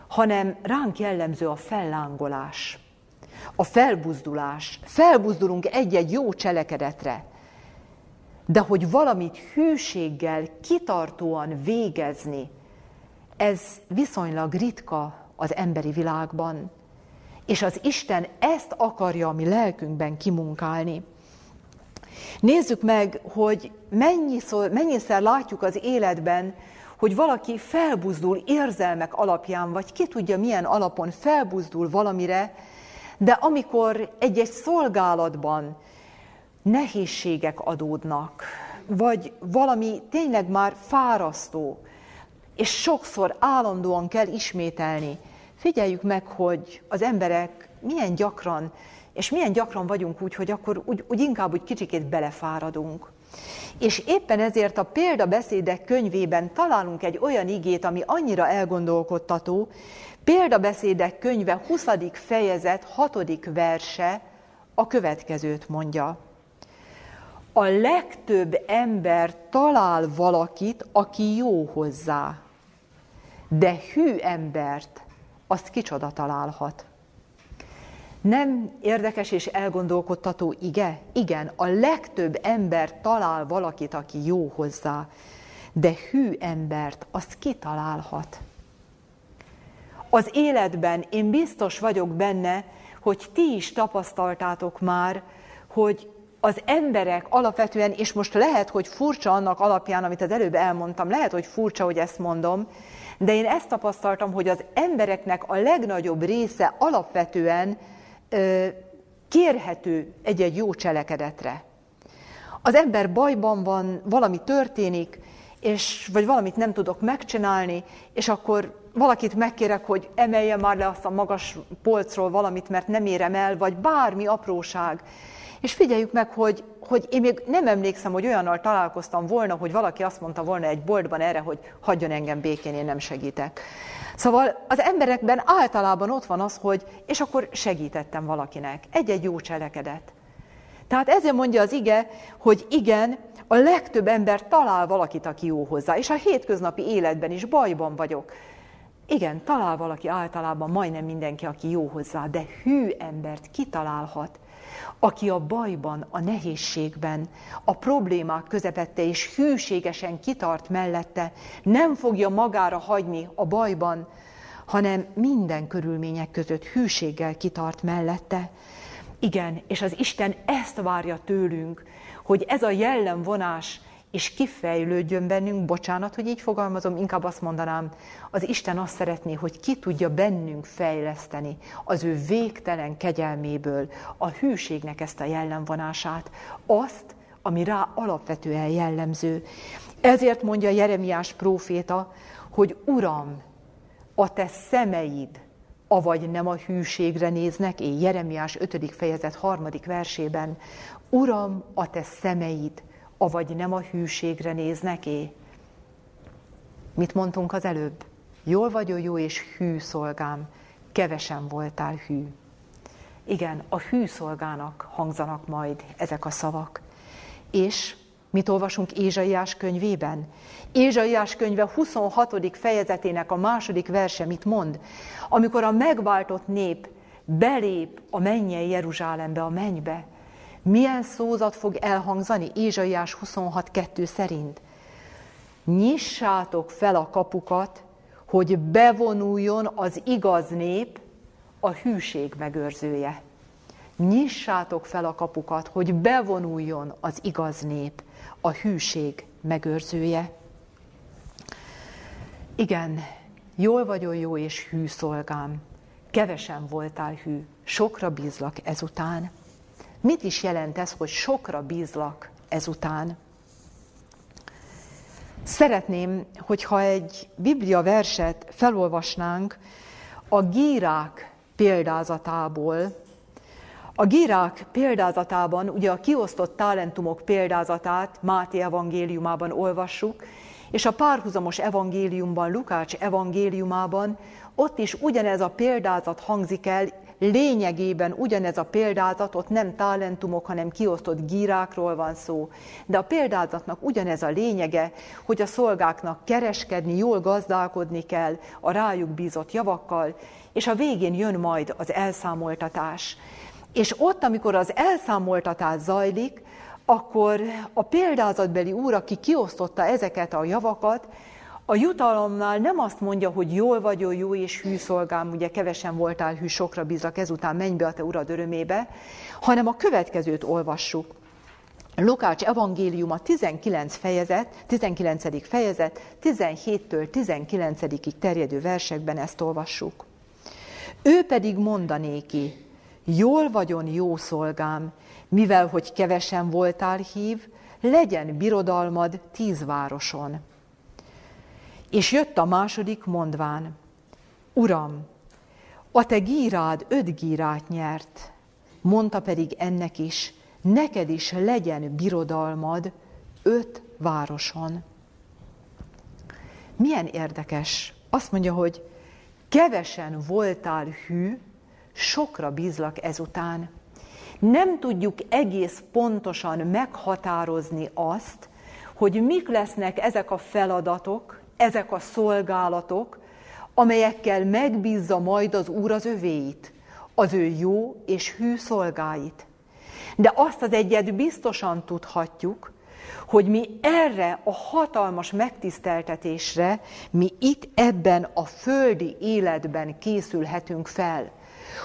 Hanem ránk jellemző a fellángolás, a felbuzdulás. Felbuzdulunk egy-egy jó cselekedetre. De hogy valamit hűséggel, kitartóan végezni, ez viszonylag ritka az emberi világban. És az Isten ezt akarja a mi lelkünkben kimunkálni. Nézzük meg, hogy mennyiszer, mennyiszer látjuk az életben, hogy valaki felbuzdul érzelmek alapján, vagy ki tudja milyen alapon felbuzdul valamire, de amikor egy-egy szolgálatban nehézségek adódnak, vagy valami tényleg már fárasztó, és sokszor állandóan kell ismételni, figyeljük meg, hogy az emberek milyen gyakran és milyen gyakran vagyunk úgy, hogy akkor úgy, úgy inkább úgy kicsikét belefáradunk. És éppen ezért a példabeszédek könyvében találunk egy olyan igét, ami annyira elgondolkodtató, példabeszédek könyve 20. fejezet 6. verse a következőt mondja. A legtöbb ember talál valakit, aki jó hozzá, de hű embert azt kicsoda találhat. Nem érdekes és elgondolkodtató ige? Igen, a legtöbb ember talál valakit, aki jó hozzá, de hű embert azt kitalálhat. Az életben én biztos vagyok benne, hogy ti is tapasztaltátok már, hogy az emberek alapvetően, és most lehet, hogy furcsa annak alapján, amit az előbb elmondtam, lehet, hogy furcsa, hogy ezt mondom, de én ezt tapasztaltam, hogy az embereknek a legnagyobb része alapvetően kérhető egy-egy jó cselekedetre. Az ember bajban van, valami történik, és, vagy valamit nem tudok megcsinálni, és akkor valakit megkérek, hogy emelje már le azt a magas polcról valamit, mert nem érem el, vagy bármi apróság. És figyeljük meg, hogy, hogy én még nem emlékszem, hogy olyannal találkoztam volna, hogy valaki azt mondta volna egy boltban erre, hogy hagyjon engem békén, én nem segítek. Szóval az emberekben általában ott van az, hogy és akkor segítettem valakinek. Egy-egy jó cselekedet. Tehát ezért mondja az ige, hogy igen, a legtöbb ember talál valakit, aki jó hozzá. És a hétköznapi életben is bajban vagyok. Igen, talál valaki általában, majdnem mindenki, aki jó hozzá, de hű embert kitalálhat, aki a bajban, a nehézségben, a problémák közepette és hűségesen kitart mellette, nem fogja magára hagyni a bajban, hanem minden körülmények között hűséggel kitart mellette. Igen, és az Isten ezt várja tőlünk, hogy ez a jellemvonás és kifejlődjön bennünk, bocsánat, hogy így fogalmazom, inkább azt mondanám, az Isten azt szeretné, hogy ki tudja bennünk fejleszteni az ő végtelen kegyelméből a hűségnek ezt a jellemvonását, azt, ami rá alapvetően jellemző. Ezért mondja Jeremiás próféta, hogy Uram, a te szemeid, avagy nem a hűségre néznek, én Jeremiás 5. fejezet 3. versében, Uram, a te szemeid, avagy nem a hűségre néz neki? Mit mondtunk az előbb? Jól vagy jó és hű szolgám, kevesen voltál hű. Igen, a hű szolgának hangzanak majd ezek a szavak. És mit olvasunk Ézsaiás könyvében? Ézsaiás könyve 26. fejezetének a második verse mit mond? Amikor a megváltott nép belép a mennyei Jeruzsálembe, a mennybe, milyen szózat fog elhangzani Ézsaiás 26.2 szerint? Nyissátok fel a kapukat, hogy bevonuljon az igaz nép, a hűség megőrzője. Nyissátok fel a kapukat, hogy bevonuljon az igaz nép, a hűség megőrzője. Igen, jól vagyok jó és hű szolgám, kevesen voltál hű, sokra bízlak ezután. Mit is jelent ez, hogy sokra bízlak ezután? Szeretném, hogyha egy Biblia verset felolvasnánk a gírák példázatából. A gírák példázatában, ugye a kiosztott talentumok példázatát Máté evangéliumában olvassuk, és a párhuzamos evangéliumban, Lukács evangéliumában ott is ugyanez a példázat hangzik el, lényegében ugyanez a példázat, ott nem talentumok, hanem kiosztott gírákról van szó. De a példázatnak ugyanez a lényege, hogy a szolgáknak kereskedni, jól gazdálkodni kell a rájuk bízott javakkal, és a végén jön majd az elszámoltatás. És ott, amikor az elszámoltatás zajlik, akkor a példázatbeli úr, aki kiosztotta ezeket a javakat, a jutalomnál nem azt mondja, hogy jól vagy, jó és hű szolgám, ugye kevesen voltál hű, sokra bízlak, ezután menj be a te urad örömébe, hanem a következőt olvassuk. Lukács evangéliuma 19 fejezet, 19. fejezet, 17-től 19-ig terjedő versekben ezt olvassuk. Ő pedig mondanéki, jól vagyon jó szolgám, mivel hogy kevesen voltál hív, legyen birodalmad tíz városon. És jött a második mondván, Uram, a te gírád öt gírát nyert, mondta pedig ennek is, neked is legyen birodalmad öt városon. Milyen érdekes. Azt mondja, hogy kevesen voltál hű, sokra bízlak ezután. Nem tudjuk egész pontosan meghatározni azt, hogy mik lesznek ezek a feladatok, ezek a szolgálatok, amelyekkel megbízza majd az Úr az övéit, az ő jó és hű szolgáit. De azt az egyet biztosan tudhatjuk, hogy mi erre a hatalmas megtiszteltetésre, mi itt ebben a földi életben készülhetünk fel.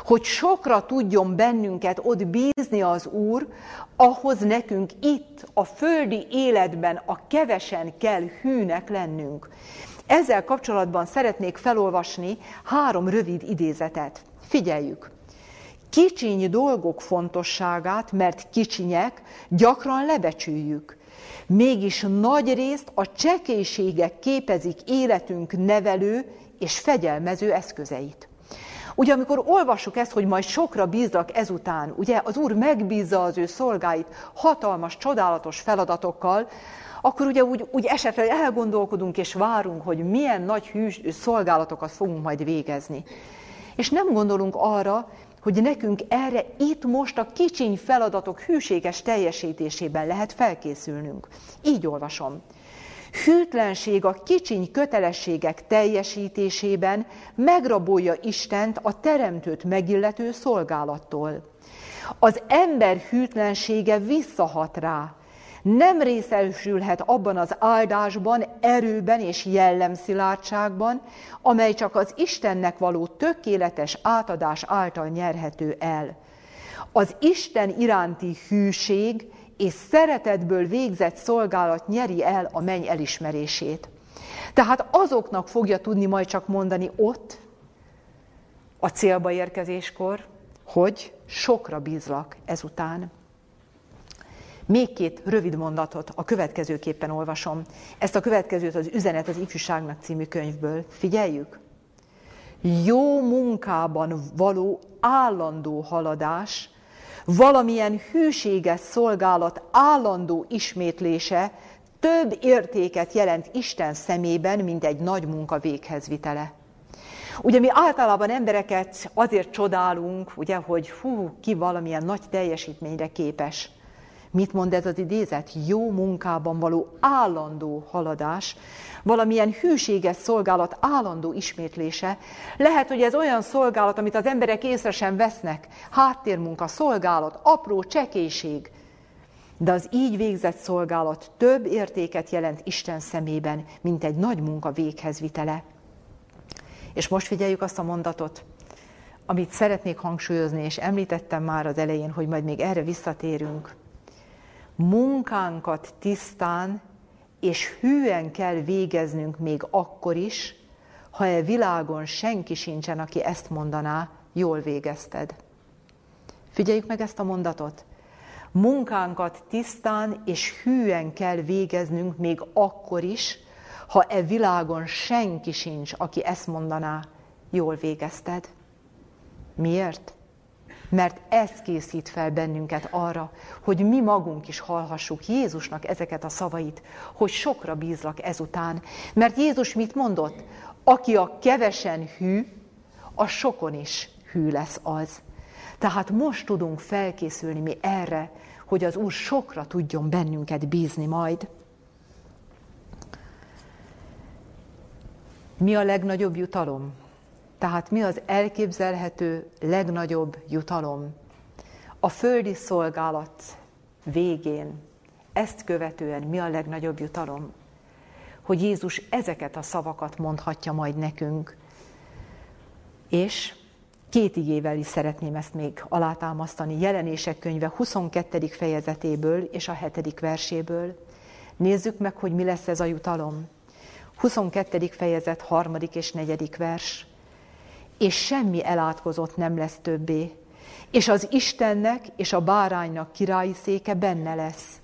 Hogy sokra tudjon bennünket ott bízni az Úr, ahhoz nekünk itt, a földi életben a kevesen kell hűnek lennünk. Ezzel kapcsolatban szeretnék felolvasni három rövid idézetet. Figyeljük! Kicsiny dolgok fontosságát, mert kicsinyek, gyakran lebecsüljük. Mégis nagy részt a csekélységek képezik életünk nevelő és fegyelmező eszközeit. Ugye amikor olvassuk ezt, hogy majd sokra bízzak ezután, ugye az Úr megbízza az ő szolgáit hatalmas, csodálatos feladatokkal, akkor ugye úgy, úgy esetleg elgondolkodunk és várunk, hogy milyen nagy hűs szolgálatokat fogunk majd végezni. És nem gondolunk arra, hogy nekünk erre itt most a kicsiny feladatok hűséges teljesítésében lehet felkészülnünk. Így olvasom. Hűtlenség a kicsiny kötelességek teljesítésében megrabolja Istent a teremtőt megillető szolgálattól. Az ember hűtlensége visszahat rá, nem részesülhet abban az áldásban, erőben és jellemszilárdságban, amely csak az Istennek való tökéletes átadás által nyerhető el. Az Isten iránti hűség és szeretetből végzett szolgálat nyeri el a menny elismerését. Tehát azoknak fogja tudni majd csak mondani ott, a célba érkezéskor, hogy sokra bízlak ezután. Még két rövid mondatot a következőképpen olvasom. Ezt a következőt az Üzenet az ifjúságnak című könyvből. Figyeljük! Jó munkában való állandó haladás, valamilyen hűséges szolgálat állandó ismétlése több értéket jelent Isten szemében, mint egy nagy munka véghez vitele. Ugye mi általában embereket azért csodálunk, ugye, hogy hú, ki valamilyen nagy teljesítményre képes. Mit mond ez az idézet? Jó munkában való állandó haladás, valamilyen hűséges szolgálat állandó ismétlése. Lehet, hogy ez olyan szolgálat, amit az emberek észre sem vesznek. Háttérmunka, szolgálat, apró csekéség. De az így végzett szolgálat több értéket jelent Isten szemében, mint egy nagy munka véghez vitele. És most figyeljük azt a mondatot, amit szeretnék hangsúlyozni, és említettem már az elején, hogy majd még erre visszatérünk munkánkat tisztán és hűen kell végeznünk még akkor is, ha e világon senki sincsen, aki ezt mondaná, jól végezted. Figyeljük meg ezt a mondatot. Munkánkat tisztán és hűen kell végeznünk még akkor is, ha e világon senki sincs, aki ezt mondaná, jól végezted. Miért? Mert ez készít fel bennünket arra, hogy mi magunk is hallhassuk Jézusnak ezeket a szavait, hogy sokra bízlak ezután. Mert Jézus mit mondott? Aki a kevesen hű, a sokon is hű lesz az. Tehát most tudunk felkészülni mi erre, hogy az Úr sokra tudjon bennünket bízni majd. Mi a legnagyobb jutalom? Tehát mi az elképzelhető legnagyobb jutalom? A földi szolgálat végén, ezt követően mi a legnagyobb jutalom? Hogy Jézus ezeket a szavakat mondhatja majd nekünk. És két igével is szeretném ezt még alátámasztani. Jelenések könyve 22. fejezetéből és a 7. verséből. Nézzük meg, hogy mi lesz ez a jutalom. 22. fejezet, 3. és 4. vers. És semmi elátkozott nem lesz többé, és az Istennek és a báránynak királyi széke benne lesz,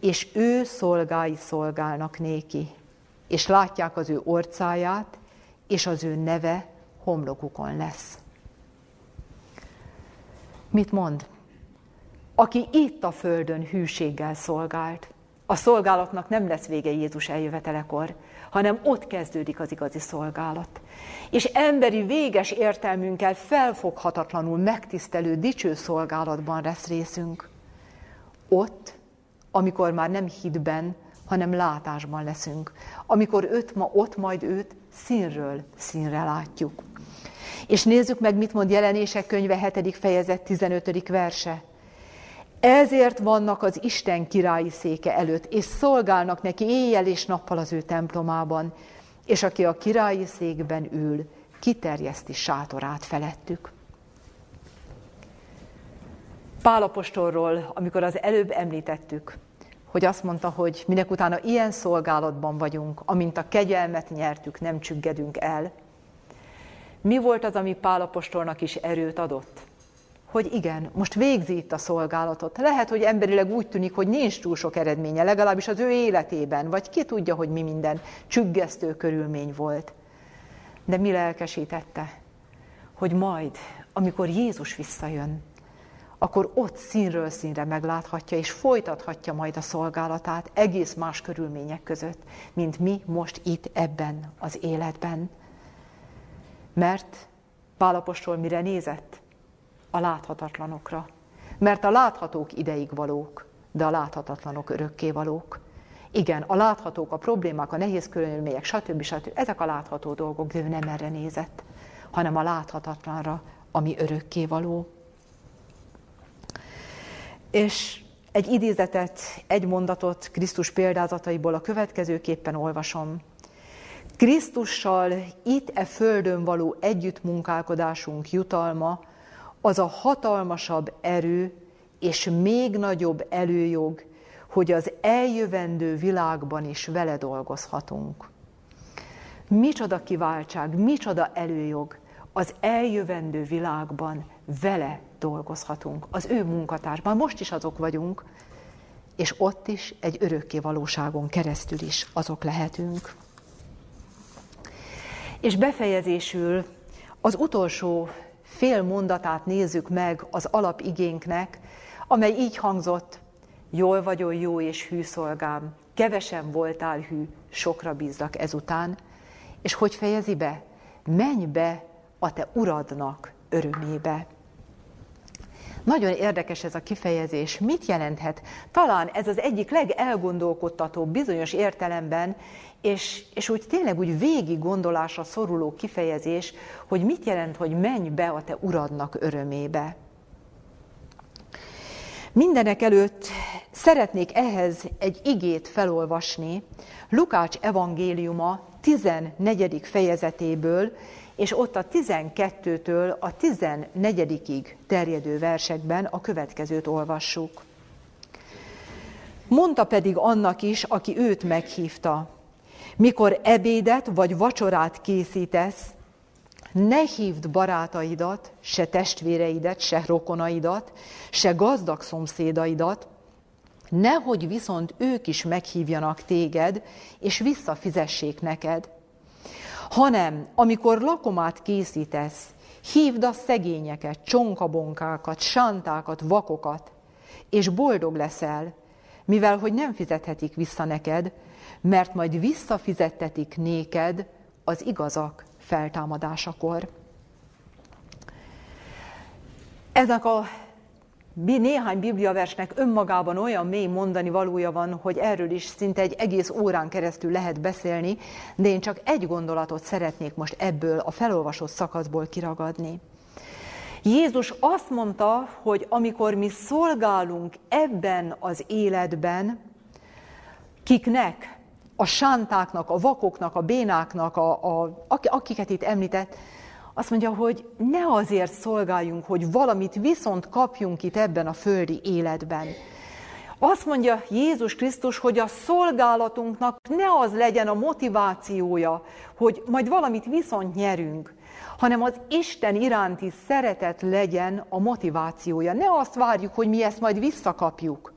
és ő szolgái szolgálnak néki, és látják az ő orcáját, és az ő neve homlokukon lesz. Mit mond? Aki itt a földön hűséggel szolgált, a szolgálatnak nem lesz vége Jézus eljövetelekor, hanem ott kezdődik az igazi szolgálat. És emberi véges értelmünkkel felfoghatatlanul megtisztelő dicső szolgálatban lesz részünk. Ott, amikor már nem hitben, hanem látásban leszünk. Amikor őt ma ott majd őt színről színre látjuk. És nézzük meg, mit mond jelenések könyve 7. fejezet 15. verse. Ezért vannak az Isten királyi széke előtt, és szolgálnak neki éjjel és nappal az ő templomában, és aki a királyi székben ül, kiterjeszti sátorát felettük. Pálapostolról, amikor az előbb említettük, hogy azt mondta, hogy minek utána ilyen szolgálatban vagyunk, amint a kegyelmet nyertük, nem csüggedünk el. Mi volt az, ami Pálapostolnak is erőt adott? Hogy igen, most végzi itt a szolgálatot. Lehet, hogy emberileg úgy tűnik, hogy nincs túl sok eredménye, legalábbis az ő életében, vagy ki tudja, hogy mi minden csüggesztő körülmény volt. De mi lelkesítette? Hogy majd, amikor Jézus visszajön, akkor ott színről színre megláthatja, és folytathatja majd a szolgálatát egész más körülmények között, mint mi most itt ebben az életben. Mert Pálapostól mire nézett? A láthatatlanokra. Mert a láthatók ideig valók, de a láthatatlanok örökké valók. Igen, a láthatók, a problémák, a nehéz körülmények, stb. stb. Ezek a látható dolgok, de ő nem erre nézett, hanem a láthatatlanra, ami örökké való. És egy idézetet, egy mondatot Krisztus példázataiból a következőképpen olvasom. Krisztussal itt e földön való együttmunkálkodásunk jutalma, az a hatalmasabb erő és még nagyobb előjog, hogy az eljövendő világban is vele dolgozhatunk. Micsoda kiváltság, micsoda előjog, az eljövendő világban vele dolgozhatunk, az ő munkatársban. Most is azok vagyunk, és ott is egy örökké valóságon keresztül is azok lehetünk. És befejezésül az utolsó fél mondatát nézzük meg az alapigénknek, amely így hangzott, jól vagyol jó és hű szolgám, kevesen voltál hű, sokra bízlak ezután, és hogy fejezi be? Menj be a te uradnak örömébe. Nagyon érdekes ez a kifejezés. Mit jelenthet? Talán ez az egyik legelgondolkodtatóbb bizonyos értelemben, és, és úgy tényleg úgy végig gondolásra szoruló kifejezés, hogy mit jelent, hogy menj be a te uradnak örömébe. Mindenek előtt szeretnék ehhez egy igét felolvasni, Lukács evangéliuma 14. fejezetéből, és ott a 12-től a 14-ig terjedő versekben a következőt olvassuk. Mondta pedig annak is, aki őt meghívta, Mikor ebédet vagy vacsorát készítesz, ne hívd barátaidat, se testvéreidet, se rokonaidat, se gazdag szomszédaidat, nehogy viszont ők is meghívjanak téged, és visszafizessék neked. Hanem, amikor lakomát készítesz, hívd a szegényeket, csonkabonkákat, sántákat, vakokat, és boldog leszel, mivel hogy nem fizethetik vissza neked, mert majd visszafizettetik néked az igazak feltámadásakor. Ezek a néhány bibliaversnek önmagában olyan mély mondani valója van, hogy erről is szinte egy egész órán keresztül lehet beszélni, de én csak egy gondolatot szeretnék most ebből a felolvasott szakaszból kiragadni. Jézus azt mondta, hogy amikor mi szolgálunk ebben az életben, kiknek? A sántáknak, a vakoknak, a bénáknak, a, a, akiket itt említett, azt mondja, hogy ne azért szolgáljunk, hogy valamit viszont kapjunk itt ebben a földi életben. Azt mondja Jézus Krisztus, hogy a szolgálatunknak ne az legyen a motivációja, hogy majd valamit viszont nyerünk, hanem az Isten iránti szeretet legyen a motivációja. Ne azt várjuk, hogy mi ezt majd visszakapjuk,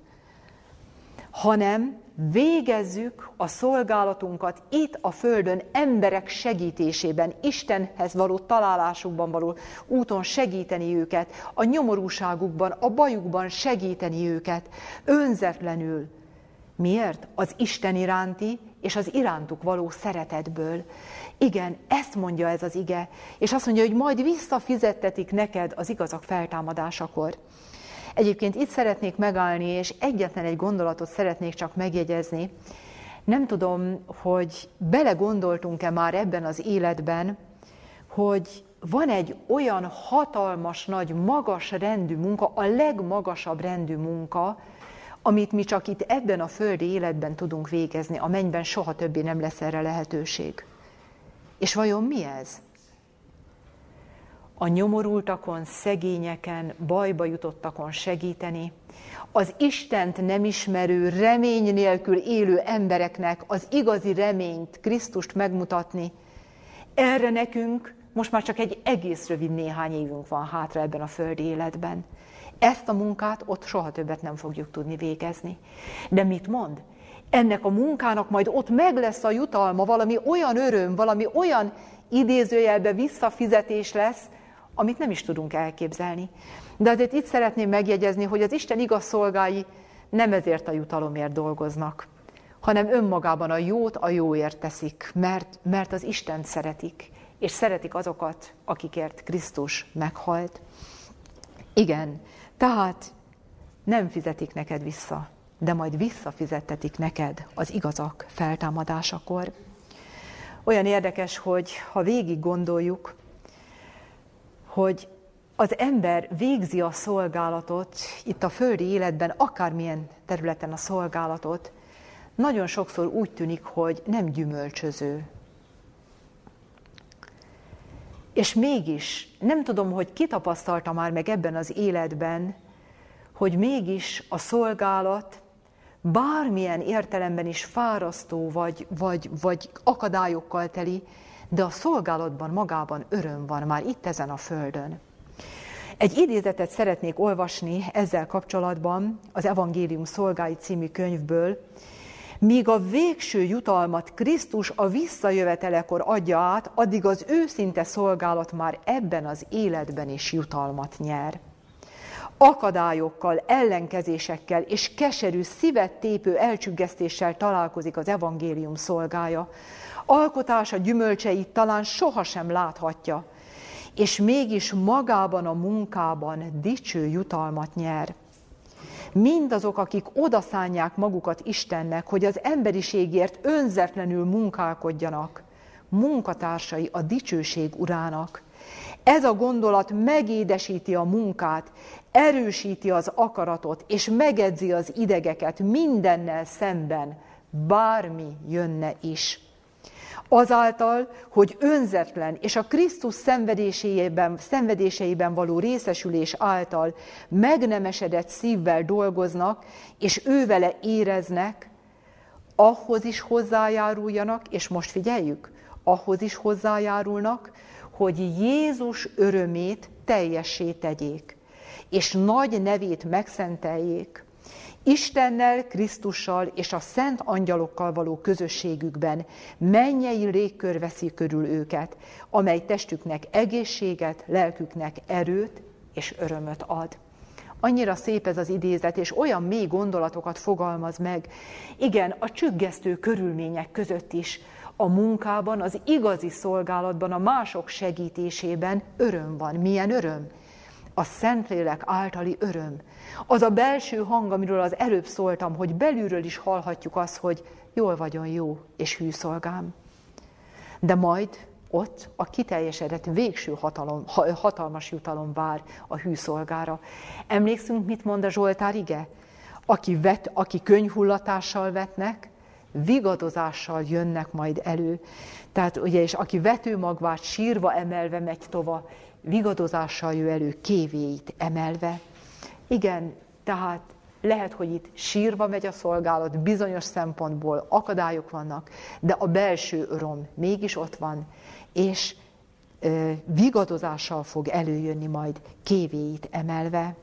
hanem végezzük a szolgálatunkat itt a Földön emberek segítésében, Istenhez való találásukban való úton segíteni őket, a nyomorúságukban, a bajukban segíteni őket, önzetlenül. Miért? Az Isten iránti és az irántuk való szeretetből. Igen, ezt mondja ez az ige, és azt mondja, hogy majd visszafizettetik neked az igazak feltámadásakor. Egyébként itt szeretnék megállni, és egyetlen egy gondolatot szeretnék csak megjegyezni. Nem tudom, hogy belegondoltunk-e már ebben az életben, hogy van egy olyan hatalmas, nagy, magas rendű munka, a legmagasabb rendű munka, amit mi csak itt ebben a földi életben tudunk végezni, a mennyben soha többé nem lesz erre lehetőség. És vajon mi ez? A nyomorultakon, szegényeken, bajba jutottakon segíteni, az Istent nem ismerő, remény nélkül élő embereknek az igazi reményt, Krisztust megmutatni. Erre nekünk most már csak egy egész rövid néhány évünk van hátra ebben a földi életben. Ezt a munkát ott soha többet nem fogjuk tudni végezni. De mit mond? Ennek a munkának majd ott meg lesz a jutalma, valami olyan öröm, valami olyan idézőjelbe visszafizetés lesz, amit nem is tudunk elképzelni. De azért itt szeretném megjegyezni, hogy az Isten igaz szolgái nem ezért a jutalomért dolgoznak, hanem önmagában a jót a jóért teszik, mert, mert az Isten szeretik, és szeretik azokat, akikért Krisztus meghalt. Igen, tehát nem fizetik neked vissza, de majd visszafizettetik neked az igazak feltámadásakor. Olyan érdekes, hogy ha végig gondoljuk, hogy az ember végzi a szolgálatot, itt a földi életben, akármilyen területen a szolgálatot, nagyon sokszor úgy tűnik, hogy nem gyümölcsöző. És mégis nem tudom, hogy ki tapasztalta már meg ebben az életben, hogy mégis a szolgálat bármilyen értelemben is fárasztó vagy, vagy, vagy akadályokkal teli, de a szolgálatban magában öröm van már itt ezen a földön. Egy idézetet szeretnék olvasni ezzel kapcsolatban az Evangélium szolgái című könyvből, míg a végső jutalmat Krisztus a visszajövetelekor adja át, addig az őszinte szolgálat már ebben az életben is jutalmat nyer. Akadályokkal, ellenkezésekkel és keserű, szívet tépő elcsüggesztéssel találkozik az evangélium szolgája, alkotása gyümölcseit talán sohasem láthatja, és mégis magában a munkában dicső jutalmat nyer. Mindazok, akik odaszánják magukat Istennek, hogy az emberiségért önzetlenül munkálkodjanak, munkatársai a dicsőség urának. Ez a gondolat megédesíti a munkát, erősíti az akaratot, és megedzi az idegeket mindennel szemben, bármi jönne is. Azáltal, hogy önzetlen és a Krisztus szenvedéseiben, szenvedéseiben való részesülés által megnemesedett szívvel dolgoznak, és ővele éreznek, ahhoz is hozzájáruljanak, és most figyeljük, ahhoz is hozzájárulnak, hogy Jézus örömét teljessé tegyék, és nagy nevét megszenteljék, Istennel, Krisztussal és a szent angyalokkal való közösségükben mennyei légkör veszi körül őket, amely testüknek egészséget, lelküknek erőt és örömöt ad. Annyira szép ez az idézet, és olyan mély gondolatokat fogalmaz meg. Igen, a csüggesztő körülmények között is, a munkában, az igazi szolgálatban, a mások segítésében öröm van. Milyen öröm? A Szentlélek általi öröm. Az a belső hang, amiről az előbb szóltam, hogy belülről is hallhatjuk azt, hogy jól vagyon jó és hű szolgám. De majd ott a kiteljesedett végső hatalom, hatalmas jutalom vár a hűszolgára. Emlékszünk, mit mond a Zsoltár ige? Aki, vet, aki könyhullatással vetnek, vigadozással jönnek majd elő. Tehát ugye, és aki vetőmagvát sírva emelve megy tova, vigadozással jön elő, kévéit emelve. Igen, tehát lehet, hogy itt sírva megy a szolgálat, bizonyos szempontból akadályok vannak, de a belső öröm mégis ott van, és ö, vigadozással fog előjönni majd kévéit emelve.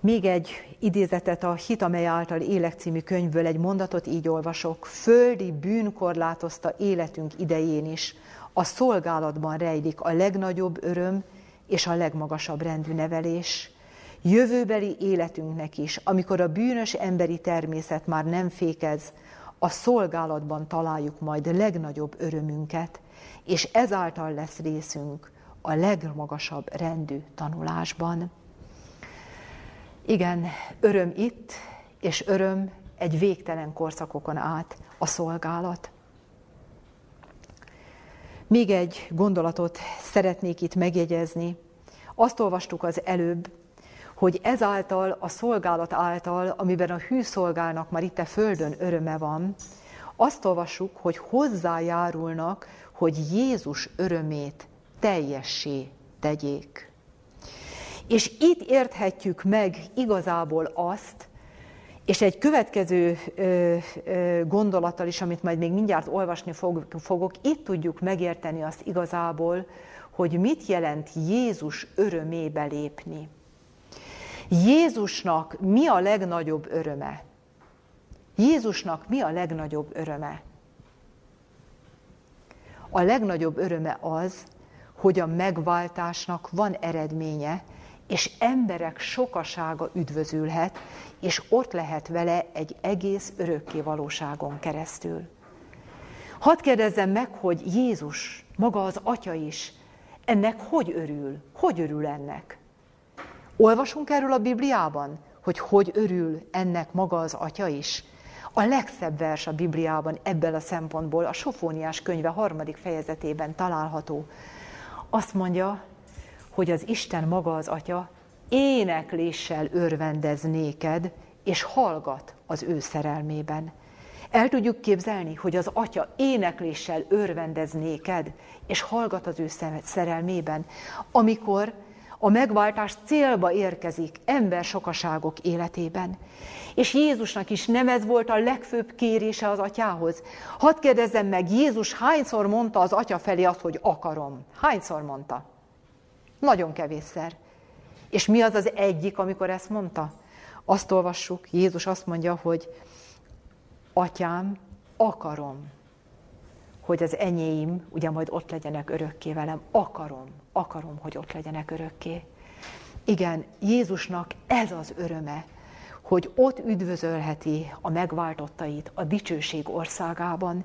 Még egy idézetet a Hit, amely által élek című könyvből egy mondatot így olvasok. Földi bűn korlátozta életünk idején is. A szolgálatban rejlik a legnagyobb öröm és a legmagasabb rendű nevelés. Jövőbeli életünknek is, amikor a bűnös emberi természet már nem fékez, a szolgálatban találjuk majd legnagyobb örömünket, és ezáltal lesz részünk a legmagasabb rendű tanulásban. Igen, öröm itt, és öröm egy végtelen korszakokon át a szolgálat. Még egy gondolatot szeretnék itt megjegyezni. Azt olvastuk az előbb, hogy ezáltal, a szolgálat által, amiben a hű szolgálnak már itt a földön öröme van, azt olvassuk, hogy hozzájárulnak, hogy Jézus örömét teljessé tegyék. És itt érthetjük meg igazából azt, és egy következő ö, ö, gondolattal is, amit majd még mindjárt olvasni fog, fogok, itt tudjuk megérteni azt igazából, hogy mit jelent Jézus örömébe lépni. Jézusnak mi a legnagyobb öröme? Jézusnak mi a legnagyobb öröme? A legnagyobb öröme az, hogy a megváltásnak van eredménye, és emberek sokasága üdvözülhet, és ott lehet vele egy egész örökké valóságon keresztül. Hadd kérdezzem meg, hogy Jézus, maga az Atya is, ennek hogy örül? Hogy örül ennek? Olvasunk erről a Bibliában, hogy hogy örül ennek maga az Atya is? A legszebb vers a Bibliában ebből a szempontból a Sofóniás könyve harmadik fejezetében található. Azt mondja, hogy az Isten maga az Atya énekléssel örvendez néked, és hallgat az ő szerelmében. El tudjuk képzelni, hogy az Atya énekléssel örvendez néked, és hallgat az ő szerelmében, amikor a megváltás célba érkezik ember sokaságok életében. És Jézusnak is nem ez volt a legfőbb kérése az atyához. Hadd kérdezzem meg, Jézus hányszor mondta az atya felé azt, hogy akarom? Hányszor mondta? Nagyon kevésszer. És mi az az egyik, amikor ezt mondta? Azt olvassuk, Jézus azt mondja, hogy atyám, akarom, hogy az enyéim ugye majd ott legyenek örökké velem. Akarom, akarom, hogy ott legyenek örökké. Igen, Jézusnak ez az öröme, hogy ott üdvözölheti a megváltottait a dicsőség országában.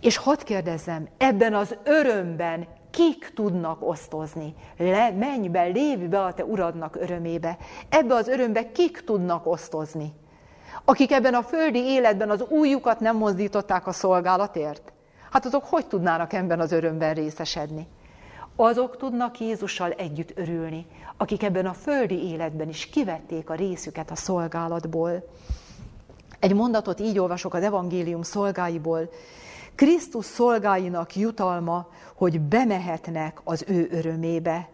És hadd kérdezzem, ebben az örömben kik tudnak osztozni? Le, menj be, lépj be a te uradnak örömébe. Ebbe az örömbe kik tudnak osztozni? Akik ebben a földi életben az újukat nem mozdították a szolgálatért? Hát azok hogy tudnának ebben az örömben részesedni? Azok tudnak Jézussal együtt örülni, akik ebben a földi életben is kivették a részüket a szolgálatból. Egy mondatot így olvasok az evangélium szolgáiból. Krisztus szolgáinak jutalma, hogy bemehetnek az ő örömébe.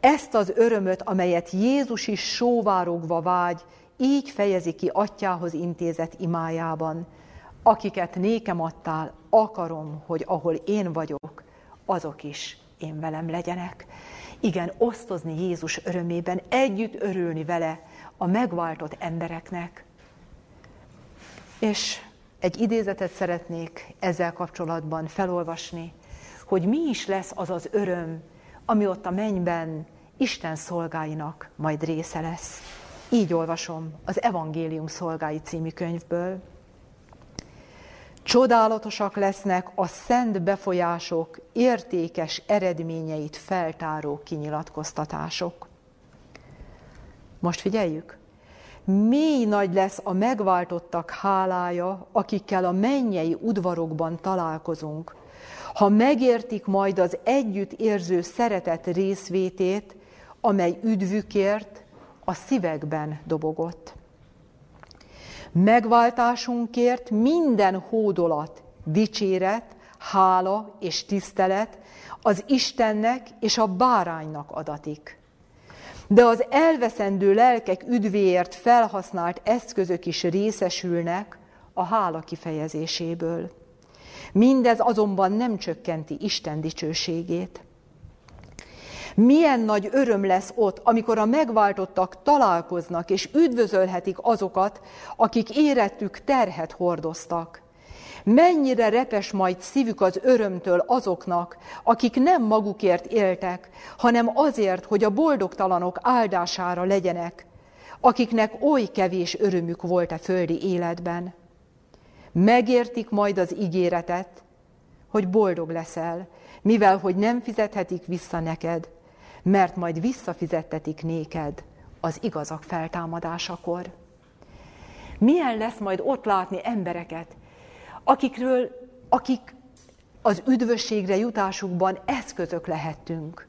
Ezt az örömöt, amelyet Jézus is sóvárogva vágy, így fejezi ki atyához intézett imájában, akiket nékem adtál, akarom, hogy ahol én vagyok, azok is én velem legyenek. Igen, osztozni Jézus örömében, együtt örülni vele a megváltott embereknek. És egy idézetet szeretnék ezzel kapcsolatban felolvasni, hogy mi is lesz az az öröm, ami ott a mennyben Isten szolgáinak majd része lesz. Így olvasom az Evangélium szolgái című könyvből. Csodálatosak lesznek a szent befolyások értékes eredményeit feltáró kinyilatkoztatások. Most figyeljük. Mély nagy lesz a megváltottak hálája, akikkel a mennyei udvarokban találkozunk, ha megértik majd az együtt érző szeretet részvétét, amely üdvükért a szívekben dobogott. Megváltásunkért minden hódolat, dicséret, hála és tisztelet az Istennek és a báránynak adatik. De az elveszendő lelkek üdvéért felhasznált eszközök is részesülnek a hála kifejezéséből. Mindez azonban nem csökkenti Isten dicsőségét. Milyen nagy öröm lesz ott, amikor a megváltottak találkoznak és üdvözölhetik azokat, akik érettük terhet hordoztak. Mennyire repes majd szívük az örömtől azoknak, akik nem magukért éltek, hanem azért, hogy a boldogtalanok áldására legyenek, akiknek oly kevés örömük volt a földi életben. Megértik majd az ígéretet, hogy boldog leszel, mivel hogy nem fizethetik vissza neked, mert majd visszafizettetik néked az igazak feltámadásakor. Milyen lesz majd ott látni embereket, akikről, akik az üdvösségre jutásukban eszközök lehettünk.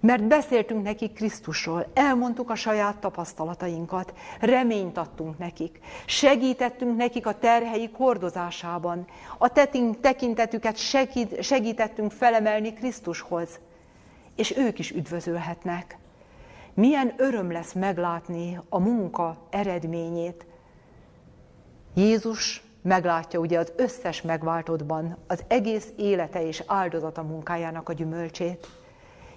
Mert beszéltünk nekik Krisztusról, elmondtuk a saját tapasztalatainkat, reményt adtunk nekik, segítettünk nekik a terheik hordozásában, a tekintetüket segítettünk felemelni Krisztushoz és ők is üdvözölhetnek. Milyen öröm lesz meglátni a munka eredményét. Jézus meglátja ugye az összes megváltottban az egész élete és áldozata munkájának a gyümölcsét,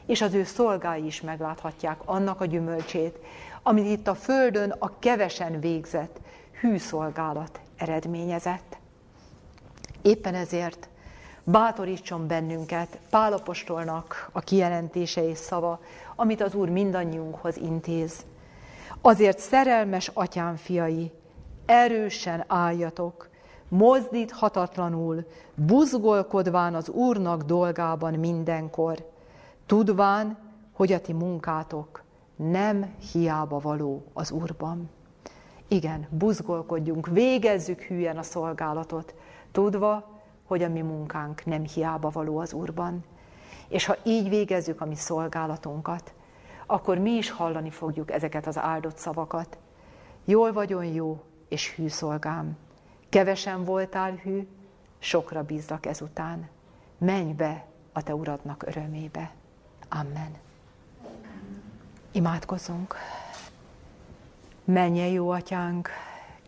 és az ő szolgái is megláthatják annak a gyümölcsét, amit itt a földön a kevesen végzett hű szolgálat eredményezett. Éppen ezért bátorítson bennünket Pálapostolnak a kijelentése és szava, amit az Úr mindannyiunkhoz intéz. Azért szerelmes atyám fiai, erősen álljatok, mozdíthatatlanul, buzgolkodván az Úrnak dolgában mindenkor, tudván, hogy a ti munkátok nem hiába való az Úrban. Igen, buzgolkodjunk, végezzük hülyen a szolgálatot, tudva, hogy a mi munkánk nem hiába való az Úrban. És ha így végezzük a mi szolgálatunkat, akkor mi is hallani fogjuk ezeket az áldott szavakat. Jól vagyon jó és hű szolgám. Kevesen voltál hű, sokra bízzak ezután. Menj be a te uradnak örömébe. Amen. Imádkozzunk. Menje jó atyánk,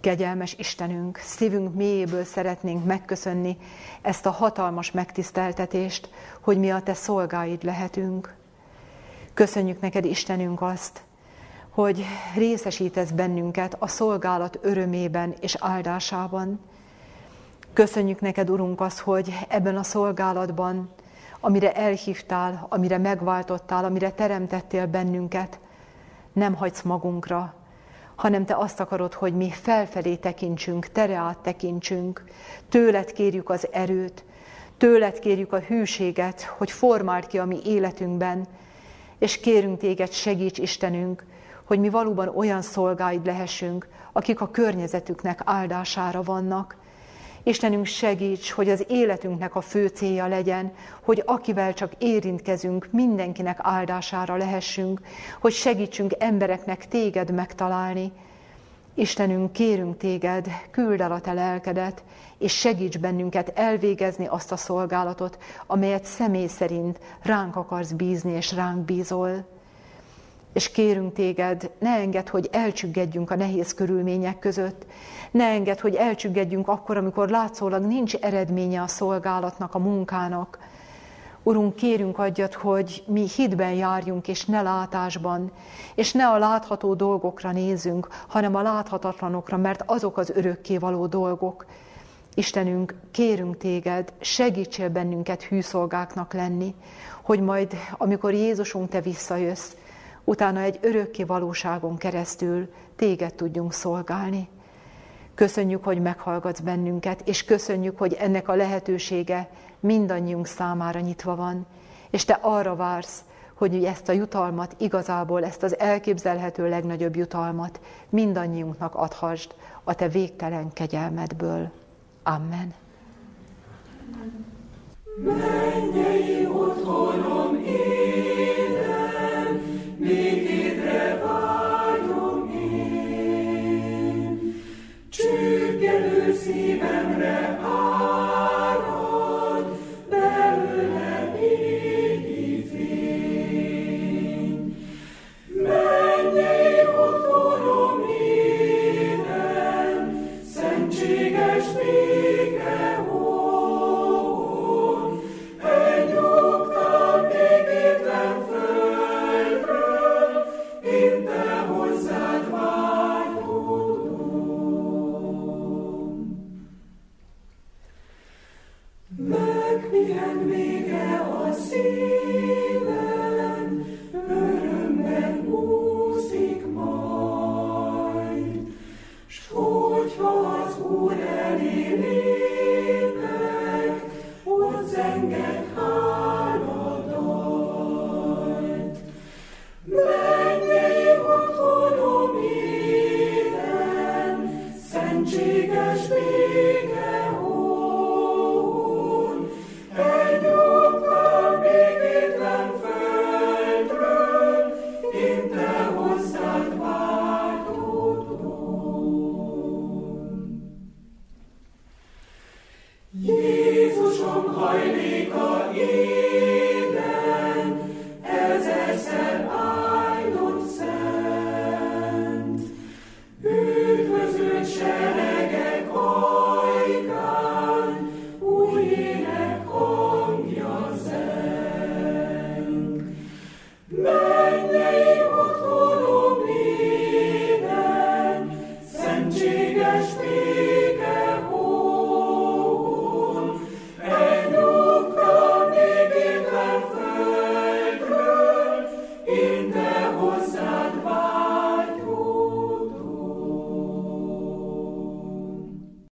Kegyelmes Istenünk, szívünk mélyéből szeretnénk megköszönni ezt a hatalmas megtiszteltetést, hogy mi a Te szolgáid lehetünk. Köszönjük neked, Istenünk, azt, hogy részesítesz bennünket a szolgálat örömében és áldásában. Köszönjük neked, Urunk, azt, hogy ebben a szolgálatban, amire elhívtál, amire megváltottál, amire teremtettél bennünket, nem hagysz magunkra, hanem te azt akarod, hogy mi felfelé tekintsünk, tere át tekintsünk, tőled kérjük az erőt, tőled kérjük a hűséget, hogy formáld ki a mi életünkben, és kérünk téged, segíts Istenünk, hogy mi valóban olyan szolgáid lehessünk, akik a környezetüknek áldására vannak, Istenünk segíts, hogy az életünknek a fő célja legyen, hogy akivel csak érintkezünk, mindenkinek áldására lehessünk, hogy segítsünk embereknek téged megtalálni. Istenünk, kérünk téged, küld el a te lelkedet, és segíts bennünket elvégezni azt a szolgálatot, amelyet személy szerint ránk akarsz bízni, és ránk bízol. és kérünk téged, ne engedd, hogy elcsüggedjünk a nehéz körülmények között, ne engedd, hogy elcsüggedjünk akkor, amikor látszólag nincs eredménye a szolgálatnak, a munkának. Urunk, kérünk adjat, hogy mi hitben járjunk, és ne látásban, és ne a látható dolgokra nézünk, hanem a láthatatlanokra, mert azok az örökké való dolgok. Istenünk, kérünk téged, segítsél bennünket hűszolgáknak lenni, hogy majd, amikor Jézusunk, te visszajössz, utána egy örökké valóságon keresztül téged tudjunk szolgálni. Köszönjük, hogy meghallgatsz bennünket, és köszönjük, hogy ennek a lehetősége mindannyiunk számára nyitva van, és te arra vársz, hogy ezt a jutalmat, igazából ezt az elképzelhető legnagyobb jutalmat mindannyiunknak adhasd a te végtelen kegyelmedből. Amen. Mennyei otthonom én, Ügyelő szívemre áll.